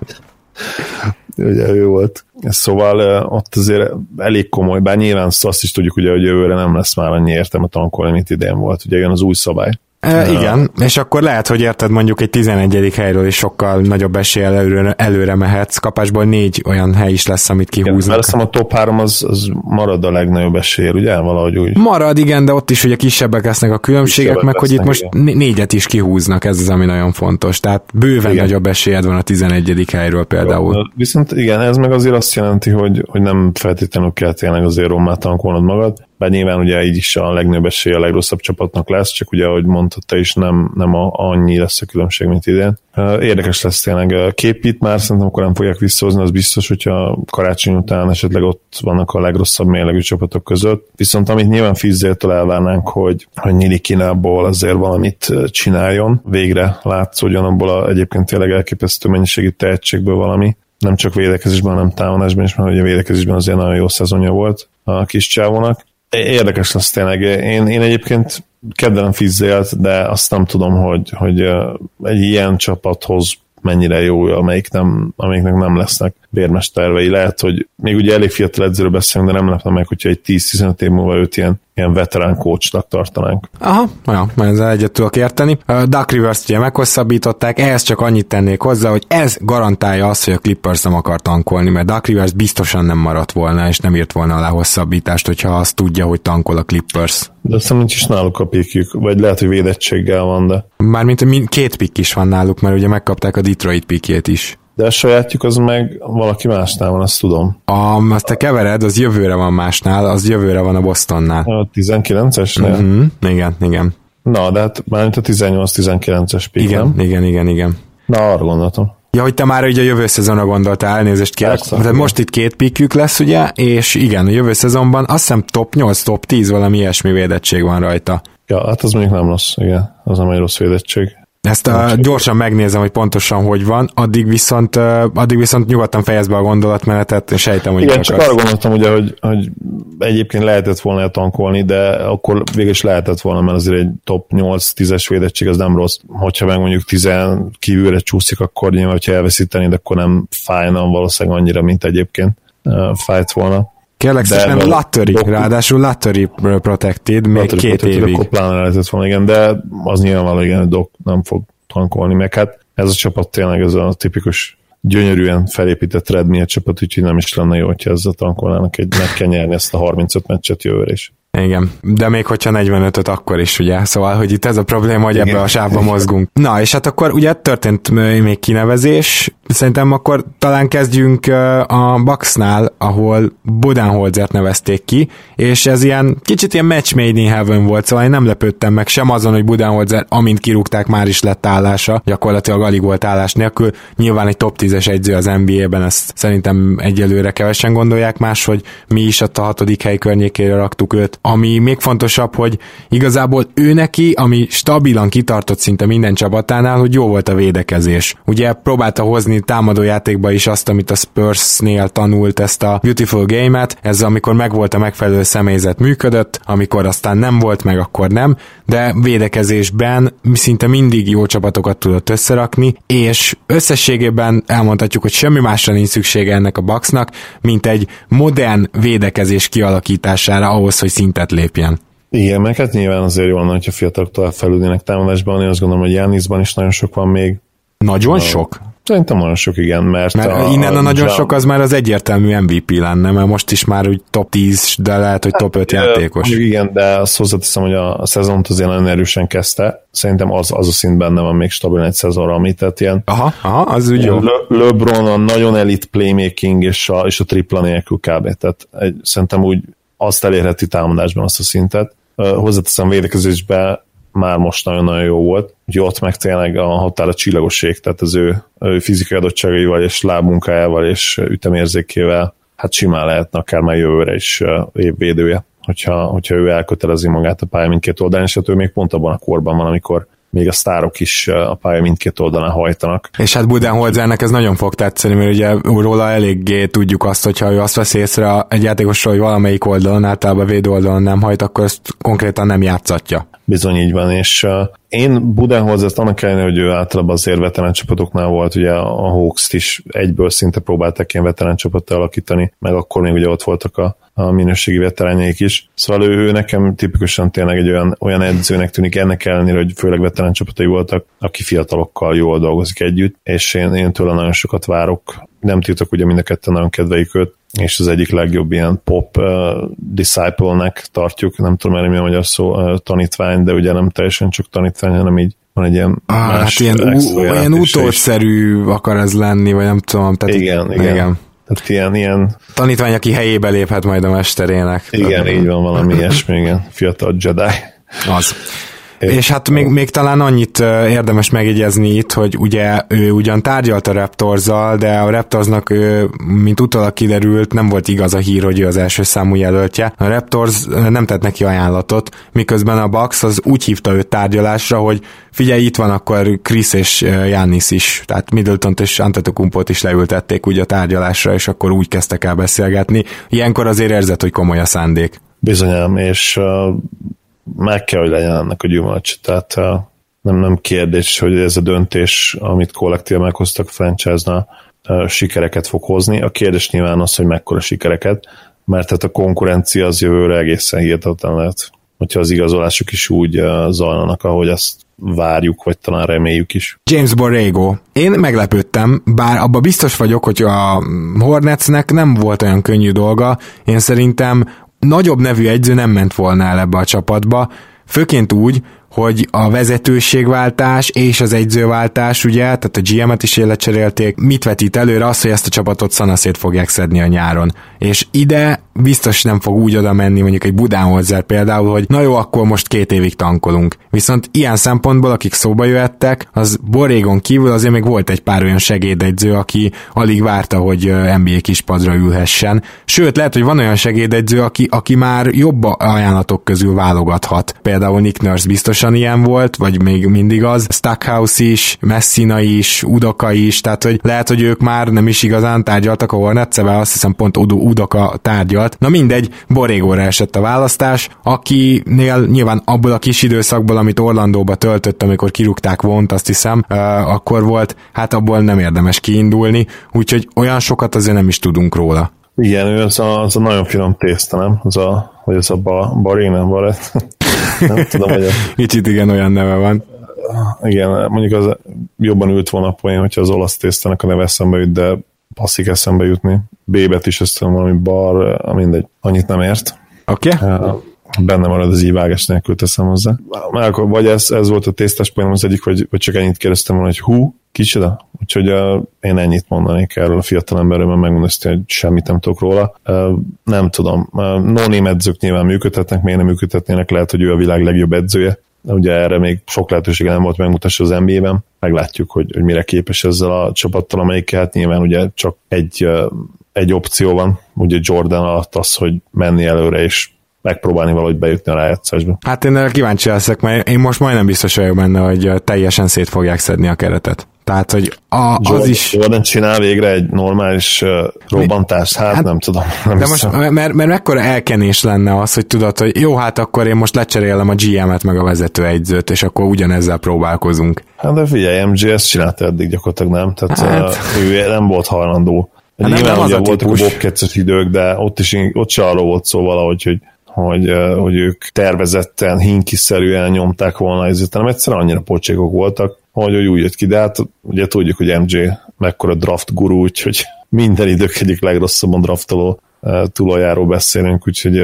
ugye ő volt. Szóval ott azért elég komoly, bár nyilván azt is tudjuk, ugye, hogy jövőre nem lesz már annyi értelme tankolni, mint idén volt. Ugye jön az új szabály. E, igen, és akkor lehet, hogy érted mondjuk egy 11. helyről is sokkal nagyobb eséllyel előre, előre mehetsz. Kapásból négy olyan hely is lesz, amit kihúznak. Mert a top 3 az, az marad a legnagyobb esély, ugye? Valahogy úgy. Marad, igen, de ott is ugye kisebbek lesznek a különbségek, kisebbek meg hogy itt most négyet is kihúznak, ez az, ami nagyon fontos. Tehát bőven igen. nagyobb esélyed van a 11. helyről például. Jó, viszont igen, ez meg azért azt jelenti, hogy, hogy nem feltétlenül kell tényleg azért rommá tankolnod magad, bár nyilván ugye így is a legnagyobb esély a legrosszabb csapatnak lesz, csak ugye, ahogy mondtad te is, nem, nem a, annyi lesz a különbség, mint idén. Érdekes lesz tényleg. Képít már szerintem akkor nem fogják visszahozni, az biztos, hogyha karácsony után esetleg ott vannak a legrosszabb mérlegű csapatok között. Viszont amit nyilván Fizzéltől elvárnánk, hogy, hogy Nili Kínából azért valamit csináljon, végre látszódjon abból a egyébként tényleg elképesztő mennyiségű tehetségből valami, nem csak védekezésben, hanem támadásban is, mert ugye védekezésben azért nagyon jó szezonja volt a kis csávónak. Érdekes lesz tényleg. Én, én egyébként kedvelem Fizzélt, de azt nem tudom, hogy, hogy egy ilyen csapathoz mennyire jó, amelyik nem, amelyiknek nem lesznek vérmes tervei. Lehet, hogy még ugye elég fiatal edzőről beszélünk, de nem lepne meg, hogyha egy 10-15 év múlva őt ilyen, ilyen veterán coachnak tartanánk. Aha, olyan, majd ezzel egyet tudok érteni. Duck Rivers-t ugye meghosszabbították, ehhez csak annyit tennék hozzá, hogy ez garantálja azt, hogy a Clippers nem akar tankolni, mert Duck Rivers biztosan nem maradt volna, és nem írt volna alá hosszabbítást, hogyha azt tudja, hogy tankol a Clippers. De aztán nincs is náluk a pikjük, vagy lehet, hogy védettséggel van, de... Mármint két pikk is van náluk, mert ugye megkapták a Detroit pikjét is. De a sajátjuk az meg valaki másnál van, azt tudom. A, azt te kevered, az jövőre van másnál, az jövőre van a Bostonnál. A 19-esnél? Uh-huh. Igen, igen. Na, de hát már a 18-19-es pick, igen, nem? Igen, igen, igen. Na, arra gondoltam. Ja, hogy te már ugye a jövő szezonra gondoltál, elnézést kérek. Tehát most itt két pikjük lesz, ugye, és igen, a jövő szezonban azt hiszem top 8, top 10 valami ilyesmi védettség van rajta. Ja, hát az mondjuk nem rossz, igen, az nem egy rossz védettség. Ezt a, gyorsan megnézem, hogy pontosan hogy van, addig viszont, addig viszont nyugodtan fejezd be a gondolatmenetet, és sejtem, hogy Igen, csak arra gondoltam, ugye, hogy, hogy egyébként lehetett volna tankolni, de akkor végül is lehetett volna, mert azért egy top 8-10-es védettség az nem rossz. Hogyha meg mondjuk 10 kívülre csúszik, akkor nyilván, hogyha elveszítenéd, akkor nem fájna valószínűleg annyira, mint egyébként fájt volna. Kérlek szépen Lattery, doku... ráadásul Lattery Protected, még Lattery két protected, évig. Akkor pláne lehetett volna, igen, de az nyilvánvaló, igen, Doc nem fog tankolni, meg hát ez a csapat tényleg ez a tipikus gyönyörűen felépített Redmi csapat, úgyhogy nem is lenne jó, hogyha ezzel tankolnának egy, meg kell nyerni ezt a 35 meccset jövőre is. Igen, de még hogyha 45-öt akkor is, ugye? Szóval, hogy itt ez a probléma, hogy ebbe a sávba mozgunk. Na, és hát akkor ugye történt még kinevezés, szerintem akkor talán kezdjünk a Bucksnál, ahol Budenholzert nevezték ki, és ez ilyen kicsit ilyen match made in heaven volt, szóval én nem lepődtem meg sem azon, hogy Budenholzer, amint kirúgták, már is lett állása, gyakorlatilag alig volt állás nélkül. Nyilván egy top 10-es egyző az NBA-ben, ezt szerintem egyelőre kevesen gondolják más, hogy mi is ott a hatodik hely környékére raktuk őt, ami még fontosabb, hogy igazából ő neki, ami stabilan kitartott szinte minden csapatánál, hogy jó volt a védekezés. Ugye próbálta hozni támadójátékba is azt, amit a Spursnél tanult ezt a Beautiful Game-et, ez amikor megvolt a megfelelő személyzet működött, amikor aztán nem volt meg, akkor nem, de védekezésben szinte mindig jó csapatokat tudott összerakni, és összességében elmondhatjuk, hogy semmi másra nincs szüksége ennek a Bucksnak, mint egy modern védekezés kialakítására ahhoz, hogy szinte szintet lépjen. Igen, meg hát nyilván azért jól lenne, hogyha fiatalok tovább felülnének támadásban, én azt gondolom, hogy Jániszban is nagyon sok van még. Nagyon a, sok? Szerintem nagyon sok, igen, mert... Mert a, innen a, nagyon Jam... sok az már az egyértelmű MVP lenne, mert most is már úgy top 10, de lehet, hogy top 5 hát, játékos. Igen, de azt hozzáteszem, hogy a, szezont azért nagyon erősen kezdte. Szerintem az, az a szint benne van még stabil egy szezonra, amit tehát ilyen... Aha, aha az úgy jó. Le, LeBron a nagyon elit playmaking és a, és a tripla nélkül kb. Tehát egy, szerintem úgy azt elérheti támadásban azt a szintet. Hozzáteszem védekezésbe már most nagyon-nagyon jó volt, hogy ott meg tényleg a határ a csillagosség, tehát az ő, ő fizikai adottságaival és lábmunkájával és ütemérzékével hát simán lehetne akár már jövőre is évvédője, hogyha, hogyha ő elkötelezi magát a pálya mindkét oldalán, és hát ő még pont abban a korban van, amikor még a sztárok is a pálya mindkét oldalán hajtanak. És hát Budenholzernek ez nagyon fog tetszeni, mert ugye róla eléggé tudjuk azt, hogyha ő azt vesz észre egy játékosról, hogy valamelyik oldalon, általában védő oldalon nem hajt, akkor ezt konkrétan nem játszatja. Bizony így van, és én Budenholzert annak ellenére, hogy ő általában azért veterán csapatoknál volt, ugye a Hawks-t is egyből szinte próbálták ilyen veterán csapattal alakítani, meg akkor még ugye ott voltak a a minőségi veteránjaik is. Szóval ő, ő nekem tipikusan tényleg egy olyan, olyan edzőnek tűnik ennek ellenére, hogy főleg veterán csapatai voltak, aki fiatalokkal jól dolgozik együtt, és én, én tőle nagyon sokat várok. Nem tiltok, ugye mind a ketten nagyon kedveljük őt, és az egyik legjobb ilyen pop uh, disciple-nek tartjuk, nem tudom erre mi a magyar szó, uh, tanítvány, de ugye nem teljesen csak tanítvány, hanem így van egy ilyen ah, más hát ilyen, ú, ilyen utódszerű akar ez lenni, vagy nem tudom. Tehát, igen, igen. igen. Tehát ilyen, ilyen... Tanítvány, aki helyébe léphet majd a mesterének. Igen, így van, valami ilyesmi, igen. Fiatal Jedi. Az. És hát még, még talán annyit érdemes megjegyezni itt, hogy ugye ő ugyan tárgyalt a Raptorzzal, de a Raptorsnak, mint utólag kiderült, nem volt igaz a hír, hogy ő az első számú jelöltje. A Raptors nem tett neki ajánlatot, miközben a Bucks az úgy hívta őt tárgyalásra, hogy figyelj, itt van akkor Chris és Jannis is, tehát middleton és Antetokumpot is leültették úgy a tárgyalásra, és akkor úgy kezdtek el beszélgetni. Ilyenkor azért érzett, hogy komoly a szándék. Bizonyám, és uh, meg kell, hogy legyen ennek a gyümölcs. Tehát nem, nem kérdés, hogy ez a döntés, amit kollektív meghoztak a franchise-nál, sikereket fog hozni. A kérdés nyilván az, hogy mekkora sikereket, mert tehát a konkurencia az jövőre egészen hihetetlen lehet, hogyha az igazolások is úgy zajlanak, ahogy azt várjuk, vagy talán reméljük is. James Borrego. Én meglepődtem, bár abba biztos vagyok, hogy a Hornetsnek nem volt olyan könnyű dolga. Én szerintem nagyobb nevű egyző nem ment volna el ebbe a csapatba, főként úgy, hogy a vezetőségváltás és az egyzőváltás, ugye, tehát a GM-et is életcserélték, mit vetít előre az, hogy ezt a csapatot szanaszét fogják szedni a nyáron. És ide biztos nem fog úgy oda menni mondjuk egy Budánholzer például, hogy na jó, akkor most két évig tankolunk. Viszont ilyen szempontból, akik szóba jöhettek, az Borégon kívül azért még volt egy pár olyan segédegyző, aki alig várta, hogy NBA kispadra ülhessen. Sőt, lehet, hogy van olyan segédegyző, aki, aki már jobb ajánlatok közül válogathat. Például Nick Nurse biztosan ilyen volt, vagy még mindig az. Stackhouse is, Messina is, Udoka is, tehát hogy lehet, hogy ők már nem is igazán tárgyaltak a hornets azt hiszem pont Udoka tárgyalt. Na mindegy, Borégóra esett a választás, akinél nyilván abból a kis időszakból, amit Orlandóba töltött, amikor kirúgták vont, azt hiszem, uh, akkor volt, hát abból nem érdemes kiindulni, úgyhogy olyan sokat azért nem is tudunk róla. Igen, ő az a, az a nagyon finom tészta, nem? Az a, hogy az a ba, barí, nem baret. Nem tudom, hogy a... Kicsit igen, olyan neve van. Igen, mondjuk az jobban ült volna a poén, hogyha az olasz tésztának a neve eszembe jut, de passzik eszembe jutni. B-bet is azt valami bar, mindegy, annyit nem ért. Oké. Okay. Benne marad az ívágás nélkül teszem hozzá. Már akkor vagy ez, ez volt a tésztás poénom az egyik, vagy, vagy csak ennyit kérdeztem volna, hogy hú, kicsoda? Úgyhogy uh, én ennyit mondanék erről a fiatal emberről, mert megmondom hogy semmit nem tudok róla. Uh, nem tudom. Uh, no edzők nyilván működhetnek, miért nem működhetnének, lehet, hogy ő a világ legjobb edzője, Ugye erre még sok lehetősége nem volt megmutassa az NBA-ben. Meglátjuk, hogy, hogy mire képes ezzel a csapattal, amelyik hát nyilván ugye csak egy, egy opció van, ugye Jordan alatt az, hogy menni előre és megpróbálni valahogy bejutni a rájátszásba. Hát én erre kíváncsi leszek, mert én most majdnem biztos vagyok benne, hogy teljesen szét fogják szedni a keretet. Tehát, hogy a, Jordan, az is... Jordan csinál végre egy normális uh, robbantást, hát, hát nem tudom. Nem de most, mert, mert mekkora elkenés lenne az, hogy tudod, hogy jó, hát akkor én most lecserélem a GM-et meg a vezetőegyzőt, és akkor ugyanezzel próbálkozunk. Hát de figyelj, MG ezt csinálta eddig gyakorlatilag nem, tehát hát. Uh, ő nem volt hajlandó. Hát Nyilván nem, nem ugye voltak a bobketzes idők, de ott is ott se arról volt szó valahogy, hogy hogy, hogy ők tervezetten, hinkiszerűen nyomták volna ezért, hanem egyszerűen annyira pocsékok voltak, hogy, hogy úgy jött ki, de hát ugye tudjuk, hogy MJ mekkora draft guru, úgyhogy minden idők egyik legrosszabban draftoló tulajjáról beszélünk, úgyhogy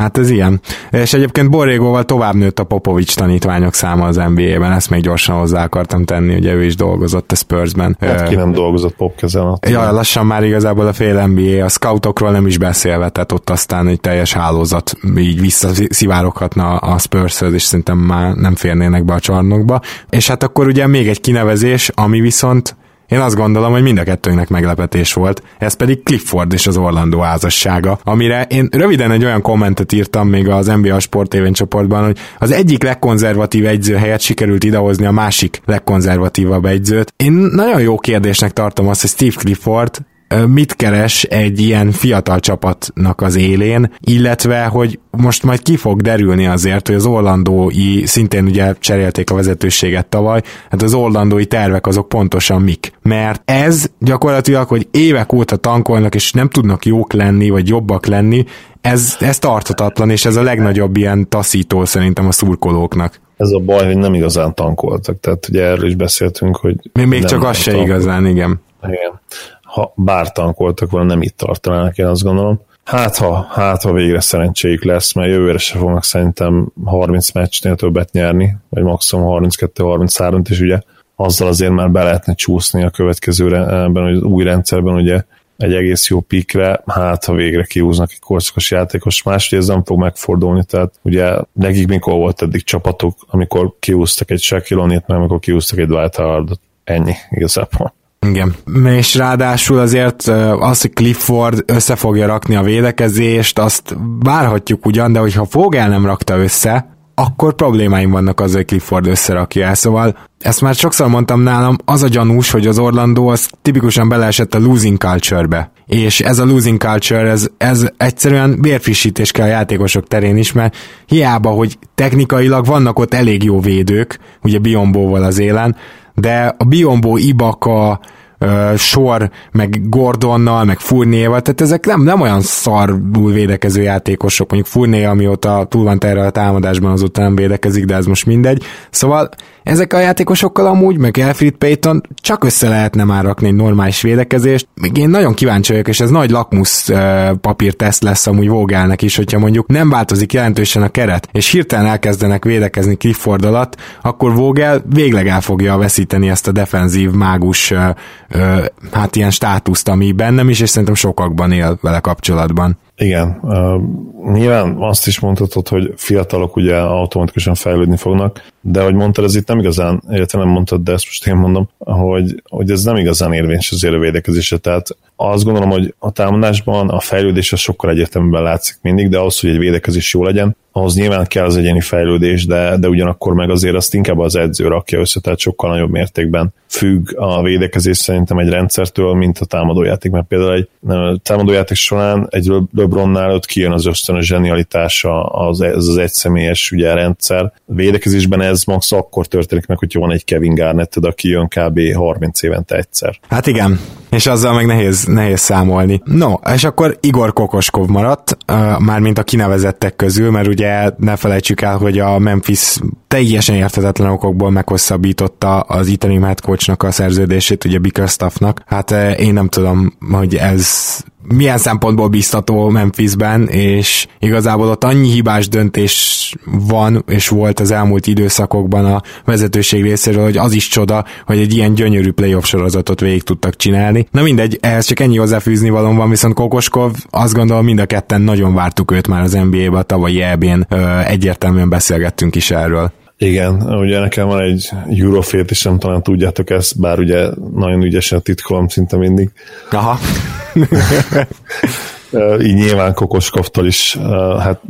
Hát ez ilyen. És egyébként Borrégóval tovább nőtt a Popovics tanítványok száma az NBA-ben, ezt még gyorsan hozzá akartam tenni, ugye ő is dolgozott a Spursben. Hát ki nem dolgozott Pop kezen. Ja, lassan már igazából a fél NBA, a scoutokról nem is beszélve, tehát ott aztán egy teljes hálózat így visszaszivároghatna a spurs és szerintem már nem férnének be a csarnokba. És hát akkor ugye még egy kinevezés, ami viszont én azt gondolom, hogy mind a kettőnknek meglepetés volt, ez pedig Clifford és az Orlando házassága, amire én röviden egy olyan kommentet írtam még az NBA Sport TV csoportban, hogy az egyik legkonzervatív egyző helyett sikerült idehozni a másik legkonzervatívabb egyzőt. Én nagyon jó kérdésnek tartom azt, hogy Steve Clifford mit keres egy ilyen fiatal csapatnak az élén, illetve, hogy most majd ki fog derülni azért, hogy az orlandói, szintén ugye cserélték a vezetőséget tavaly, hát az orlandói tervek azok pontosan mik. Mert ez gyakorlatilag, hogy évek óta tankolnak, és nem tudnak jók lenni, vagy jobbak lenni, ez, ez tarthatatlan, és ez a legnagyobb ilyen taszító szerintem a szurkolóknak. Ez a baj, hogy nem igazán tankoltak, tehát ugye erről is beszéltünk, hogy... Még, még csak az se igazán, igen. Igen ha bár tankoltak volna, nem itt tartanának, én azt gondolom. Hát ha, hát ha végre szerencséjük lesz, mert jövőre se fognak szerintem 30 meccsnél többet nyerni, vagy maximum 32-33-t, és ugye azzal azért már be lehetne csúszni a következő ebben az új rendszerben, ugye egy egész jó pikre, hát ha végre kiúznak egy korszakos játékos, ez nem fog megfordulni, tehát ugye nekik mikor volt eddig csapatok, amikor kiúztak egy Shaquille meg amikor kiúztak egy Dwight Howardot. Ennyi igazából. Igen. És ráadásul azért az, hogy Clifford össze fogja rakni a védekezést, azt várhatjuk ugyan, de hogyha Fogel nem rakta össze, akkor problémáim vannak az, hogy Clifford összerakja el. Szóval ezt már sokszor mondtam nálam, az a gyanús, hogy az Orlando az tipikusan beleesett a losing culture-be. És ez a losing culture, ez, ez egyszerűen vérfrissítés kell a játékosok terén is, mert hiába, hogy technikailag vannak ott elég jó védők, ugye Biombóval az élen, de a Biombo, Ibaka, sor, meg Gordonnal, meg Furnéval, tehát ezek nem, nem olyan szarul védekező játékosok, mondjuk Furné, amióta túl van terre a támadásban, azóta nem védekezik, de ez most mindegy. Szóval ezek a játékosokkal amúgy, meg Elfrid Payton csak össze lehetne már rakni egy normális védekezést. Még én nagyon kíváncsi vagyok, és ez nagy lakmusz uh, papírteszt lesz amúgy Vogelnek is, hogyha mondjuk nem változik jelentősen a keret, és hirtelen elkezdenek védekezni Clifford alatt, akkor Vogel végleg el fogja veszíteni ezt a defenzív mágus hát ilyen státuszt, ami bennem is, és szerintem sokakban él vele kapcsolatban. Igen, nyilván azt is mondhatod, hogy fiatalok ugye automatikusan fejlődni fognak, de hogy mondtad, ez itt nem igazán, illetve nem mondtad, de ezt most én mondom, hogy, hogy ez nem igazán érvényes az védekezésre, tehát azt gondolom, hogy a támadásban a fejlődés az sokkal egyértelműbben látszik mindig, de ahhoz, hogy egy védekezés jó legyen, ahhoz nyilván kell az egyéni fejlődés, de, de ugyanakkor meg azért azt inkább az edző rakja össze, tehát sokkal nagyobb mértékben függ a védekezés szerintem egy rendszertől, mint a támadójáték, mert például egy támadójáték során egy LeBronnál ott kijön az ösztönös zsenialitása, az, ez az egyszemélyes ugye, rendszer. A védekezésben ez max akkor történik meg, hogyha van egy Kevin Garnett, aki jön kb. 30 évente egyszer. Hát igen, és azzal meg nehéz, nehéz számolni. No, és akkor Igor Kokoskov maradt, uh, mármint a kinevezettek közül, mert ugye ne felejtsük el, hogy a Memphis teljesen érthetetlen okokból meghosszabbította az Italy head coachnak a szerződését, ugye Bickerstaffnak. Hát én nem tudom, hogy ez milyen szempontból biztató Memphisben, és igazából ott annyi hibás döntés van, és volt az elmúlt időszakokban a vezetőség részéről, hogy az is csoda, hogy egy ilyen gyönyörű playoff sorozatot végig tudtak csinálni. Na mindegy, ehhez csak ennyi hozzáfűzni valóm van, viszont Kokoskov, azt gondolom mind a ketten nagyon vártuk őt már az NBA-be, a tavalyi EB-n egyértelműen beszélgettünk is erről. Igen, ugye nekem van egy Eurofét is, nem talán tudjátok ezt, bár ugye nagyon ügyesen titkolom szinte mindig. Aha. így nyilván Kokoskovtól is, hát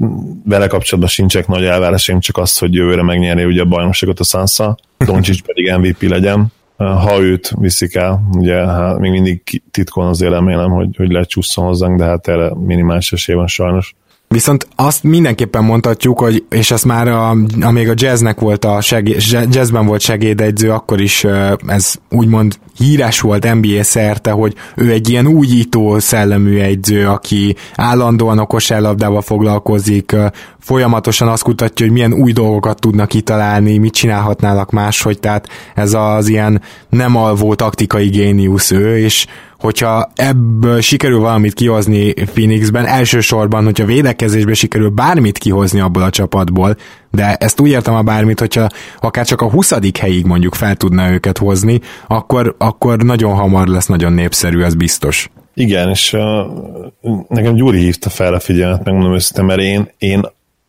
vele kapcsolatban sincsek nagy elvárásaim, csak az, hogy jövőre megnyerni ugye a bajnokságot a Sansa, Doncsics pedig MVP legyen. Ha őt viszik el, ugye hát még mindig titkon azért remélem, hogy, hogy lecsúszson hozzánk, de hát erre minimális esély van sajnos. Viszont azt mindenképpen mondhatjuk, hogy, és ezt már a, amíg a jazznek volt a segé, jazzben volt segédegyző, akkor is ez úgymond híres volt NBA szerte, hogy ő egy ilyen újító szellemű egyző, aki állandóan a kosárlabdával foglalkozik, folyamatosan azt kutatja, hogy milyen új dolgokat tudnak kitalálni, mit csinálhatnának máshogy, tehát ez az ilyen nem alvó taktikai géniusz ő, és hogyha ebből sikerül valamit kihozni Phoenixben, elsősorban, hogyha védekezésben sikerül bármit kihozni abból a csapatból, de ezt úgy értem a bármit, hogyha akár csak a 20. helyig mondjuk fel tudna őket hozni, akkor, akkor nagyon hamar lesz nagyon népszerű, ez biztos. Igen, és uh, nekem Gyuri hívta fel a figyelmet, megmondom őszintén, mert én, én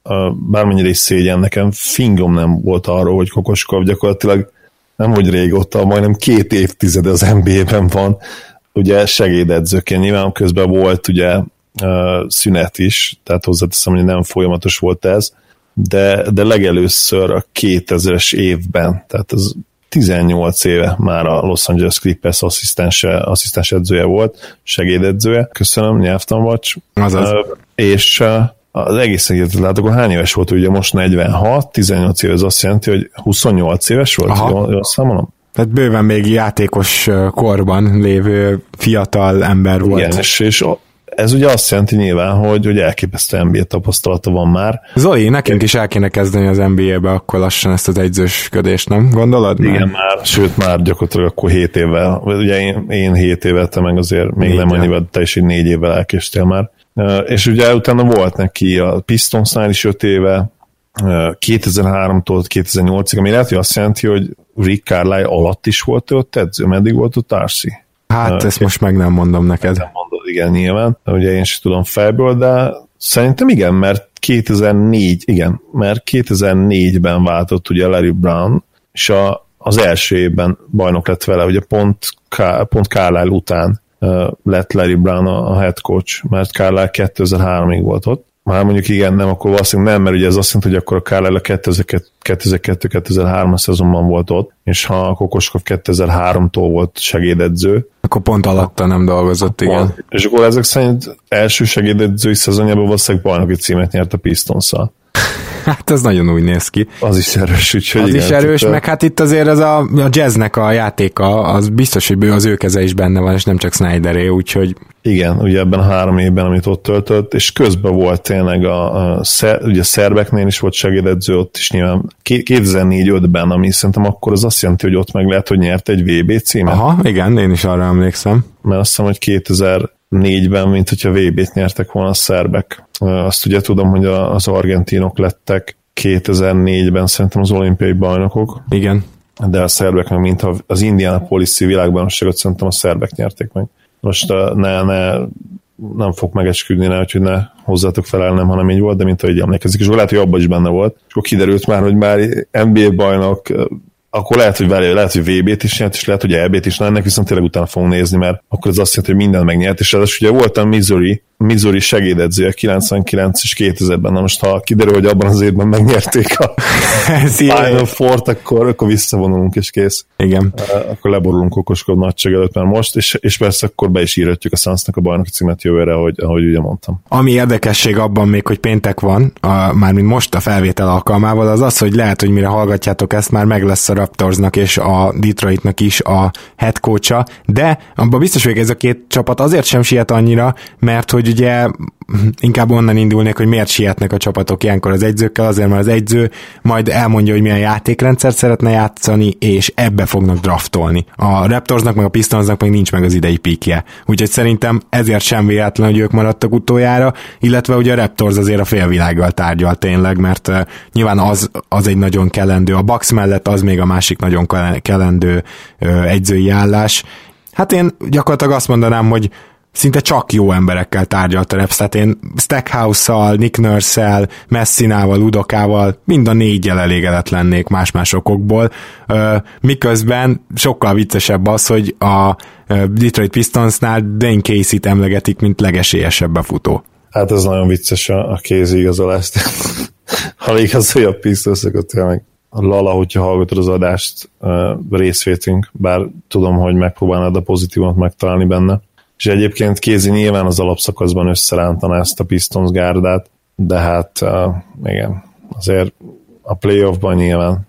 uh, bármennyire is szégyen, nekem fingom nem volt arról, hogy Kokoskov gyakorlatilag nem hogy régóta, majdnem két évtizede az NBA-ben van, ugye segédedzőként nyilván közben volt ugye szünet is, tehát hozzáteszem, hogy nem folyamatos volt ez, de, de legelőször a 2000-es évben, tehát az 18 éve már a Los Angeles Clippers asszisztense, asszisztens edzője volt, segédedzője, köszönöm, nyelvtanvacs. Azaz. Uh, és uh, az egész egészet látok, hány éves volt, ugye most 46, 18 éves, az azt jelenti, hogy 28 éves volt, Aha. jól, jól számolom? Tehát bőven még játékos korban lévő fiatal ember volt. Igen, és, és ez ugye azt jelenti nyilván, hogy, hogy elképesztő NBA tapasztalata van már. Zoli, nekünk is el kéne kezdeni az NBA-be akkor lassan ezt az egyzősködést, nem gondolod? Igen, már, már sőt már gyakorlatilag akkor 7 évvel, ugye én, én 7 évvel, te meg azért még Négy nem annyival, te is 4 évvel elkéstél már. És ugye utána volt neki a Pistonsnál is 5 éve, 2003-tól 2008-ig, ami lehet, hogy azt jelenti, hogy Rick Carlisle alatt is volt ott edző, meddig volt ott Tarsi? Hát uh, ezt most meg nem mondom neked. Nem mondod, igen, nyilván. Ugye én sem tudom fejből, de szerintem igen, mert 2004, igen, mert 2004-ben váltott ugye Larry Brown, és a, az első évben bajnok lett vele, ugye pont, pont Carlisle után uh, lett Larry Brown a, a head coach, mert Carlisle 2003-ig volt ott, már mondjuk igen, nem, akkor valószínűleg nem, mert ugye ez azt jelenti, hogy akkor a Kárlel a 2002-2003 szezonban volt ott, és ha a Kokoskov 2003-tól volt segédedző. Akkor pont alatta nem dolgozott, igen. És akkor ezek szerint első segédedzői szezonjában valószínűleg bajnoki címet nyert a pistons -szal. Hát ez nagyon úgy néz ki. Az is erős, úgyhogy Az igen, is erős, meg hát itt azért az a, a jazznek a játéka, az biztos, hogy az ő keze is benne van, és nem csak Snyderé, úgyhogy... Igen, ugye ebben a három évben, amit ott töltött, és közben volt tényleg a, a szer, ugye a szerbeknél is volt segédedző, ott is nyilván 2004-5-ben, ami szerintem akkor az azt jelenti, hogy ott meg lehet, hogy nyert egy VB címet. Aha, igen, én is arra emlékszem. Mert azt hiszem, hogy 2000 négyben, mint hogyha VB-t nyertek volna a szerbek. Azt ugye tudom, hogy az argentinok lettek 2004-ben szerintem az olimpiai bajnokok. Igen. De a szerbek meg, mint az Indianapolis-i világbajnokságot szerintem a szerbek nyerték meg. Most ne, ne nem fog megesküdni rá, hogy ne hozzátok felelnem, hanem így volt, de mint ahogy emlékezik, és lehet, hogy abban is benne volt. És akkor kiderült már, hogy már NBA bajnok akkor lehet, hogy vele, lehet, hogy VB-t is nyert, és lehet, hogy EB-t is, na ennek viszont tényleg utána fogunk nézni, mert akkor az azt jelenti, hogy minden megnyert, és ez ugye voltam Missouri, Missouri segédedzője 99 és 2000-ben, na most ha kiderül, hogy abban az évben megnyerték a Final Four-t, akkor, akkor visszavonulunk és kész. Igen. Akkor leborulunk okoskod nagyság előtt már most, és, és persze akkor be is írhatjuk a Sunsnak a bajnoki címet jövőre, ahogy, ahogy ugye mondtam. Ami érdekesség abban még, hogy péntek van, a, már mint most a felvétel alkalmával, az az, hogy lehet, hogy mire hallgatjátok ezt, már meg lesz a Raptorsnak és a Detroitnak is a head coacha, de abban biztos vagyok, ez a két csapat azért sem siet annyira, mert hogy ugye inkább onnan indulnék, hogy miért sietnek a csapatok ilyenkor az egyzőkkel, azért mert az egyző majd elmondja, hogy milyen játékrendszert szeretne játszani, és ebbe fognak draftolni. A Raptorsnak meg a Pistonsnak meg nincs meg az idei píkje. Úgyhogy szerintem ezért sem véletlen, hogy ők maradtak utoljára, illetve ugye a Raptors azért a félvilággal tárgyal tényleg, mert uh, nyilván az, az egy nagyon kellendő. A Bucks mellett az még a másik nagyon kellendő uh, egyzői állás. Hát én gyakorlatilag azt mondanám, hogy szinte csak jó emberekkel tárgyalt a Reps, tehát én Stackhouse-szal, Nick Nurse-szel, Messinával, Udokával mind a négyel elégedett lennék más-más okokból, miközben sokkal viccesebb az, hogy a Detroit Pistonsnál Dane Casey-t emlegetik, mint legesélyesebb befutó. Hát ez nagyon vicces a, a kézi igazolást. ha igazolja a Pistons, akkor tényleg Lala, hogyha hallgatod az adást, részvétünk, bár tudom, hogy megpróbálnád a pozitívot megtalálni benne és egyébként Kézi nyilván az alapszakaszban összerántaná ezt a Pistons gárdát, de hát uh, igen, azért a playoffban nyilván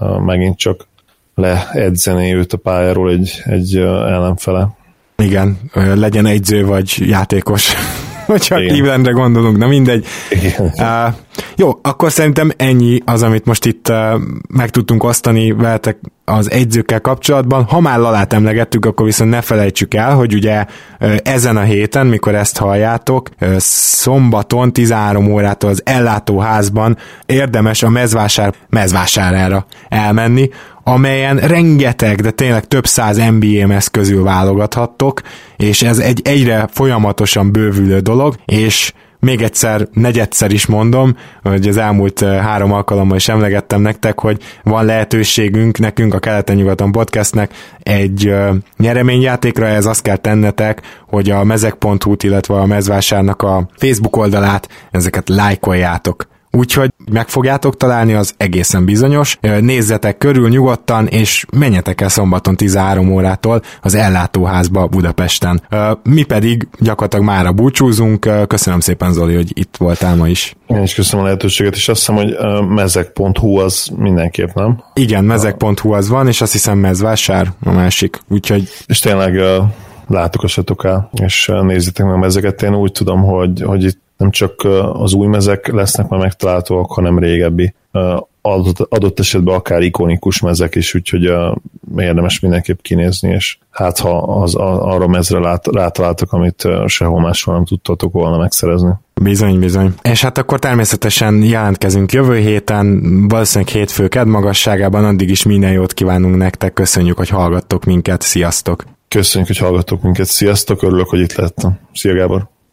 uh, megint csak leedzeni őt a pályáról egy, egy ellenfele. Igen, legyen egyző vagy játékos. Hogyha. Clevelandre gondolunk, na mindegy. Igen. Uh, jó, akkor szerintem ennyi az, amit most itt uh, meg tudtunk osztani veletek az egyzőkkel kapcsolatban. Ha már Lalát emlegettük, akkor viszont ne felejtsük el, hogy ugye uh, ezen a héten, mikor ezt halljátok, uh, szombaton 13 órától az ellátóházban érdemes a mezvásár mezvásárára elmenni, amelyen rengeteg, de tényleg több száz mez közül válogathattok, és ez egy egyre folyamatosan bővülő dolog, és még egyszer, negyedszer is mondom, hogy az elmúlt eh, három alkalommal is emlegettem nektek, hogy van lehetőségünk nekünk a Keleten-nyugaton podcastnek egy uh, nyereményjátékra, ez azt kell tennetek, hogy a mezek.hu-t, illetve a mezvásárnak a Facebook oldalát, ezeket lájkoljátok. Úgyhogy meg fogjátok találni, az egészen bizonyos. Nézzetek körül nyugodtan, és menjetek el szombaton 13 órától az ellátóházba Budapesten. Mi pedig gyakorlatilag mára búcsúzunk. Köszönöm szépen, Zoli, hogy itt voltál ma is. Én is köszönöm a lehetőséget, és azt hiszem, hogy mezek.hu az mindenképp, nem? Igen, mezek.hu az van, és azt hiszem mezvásár a másik. Úgyhogy... És tényleg látogassatok el, és nézzétek meg ezeket. Én úgy tudom, hogy, hogy itt nem csak az új mezek lesznek már megtalálhatóak, hanem régebbi adott, adott esetben akár ikonikus mezek is, úgyhogy érdemes mindenképp kinézni, és hát ha az, arra mezre lát, rátaláltok, amit sehol máshol nem tudtatok volna megszerezni. Bizony, bizony. És hát akkor természetesen jelentkezünk jövő héten, valószínűleg hétfő magasságában, addig is minden jót kívánunk nektek, köszönjük, hogy hallgattok minket, sziasztok! Köszönjük, hogy hallgattok minket, sziasztok, örülök, hogy itt lettem. Szia Gábor!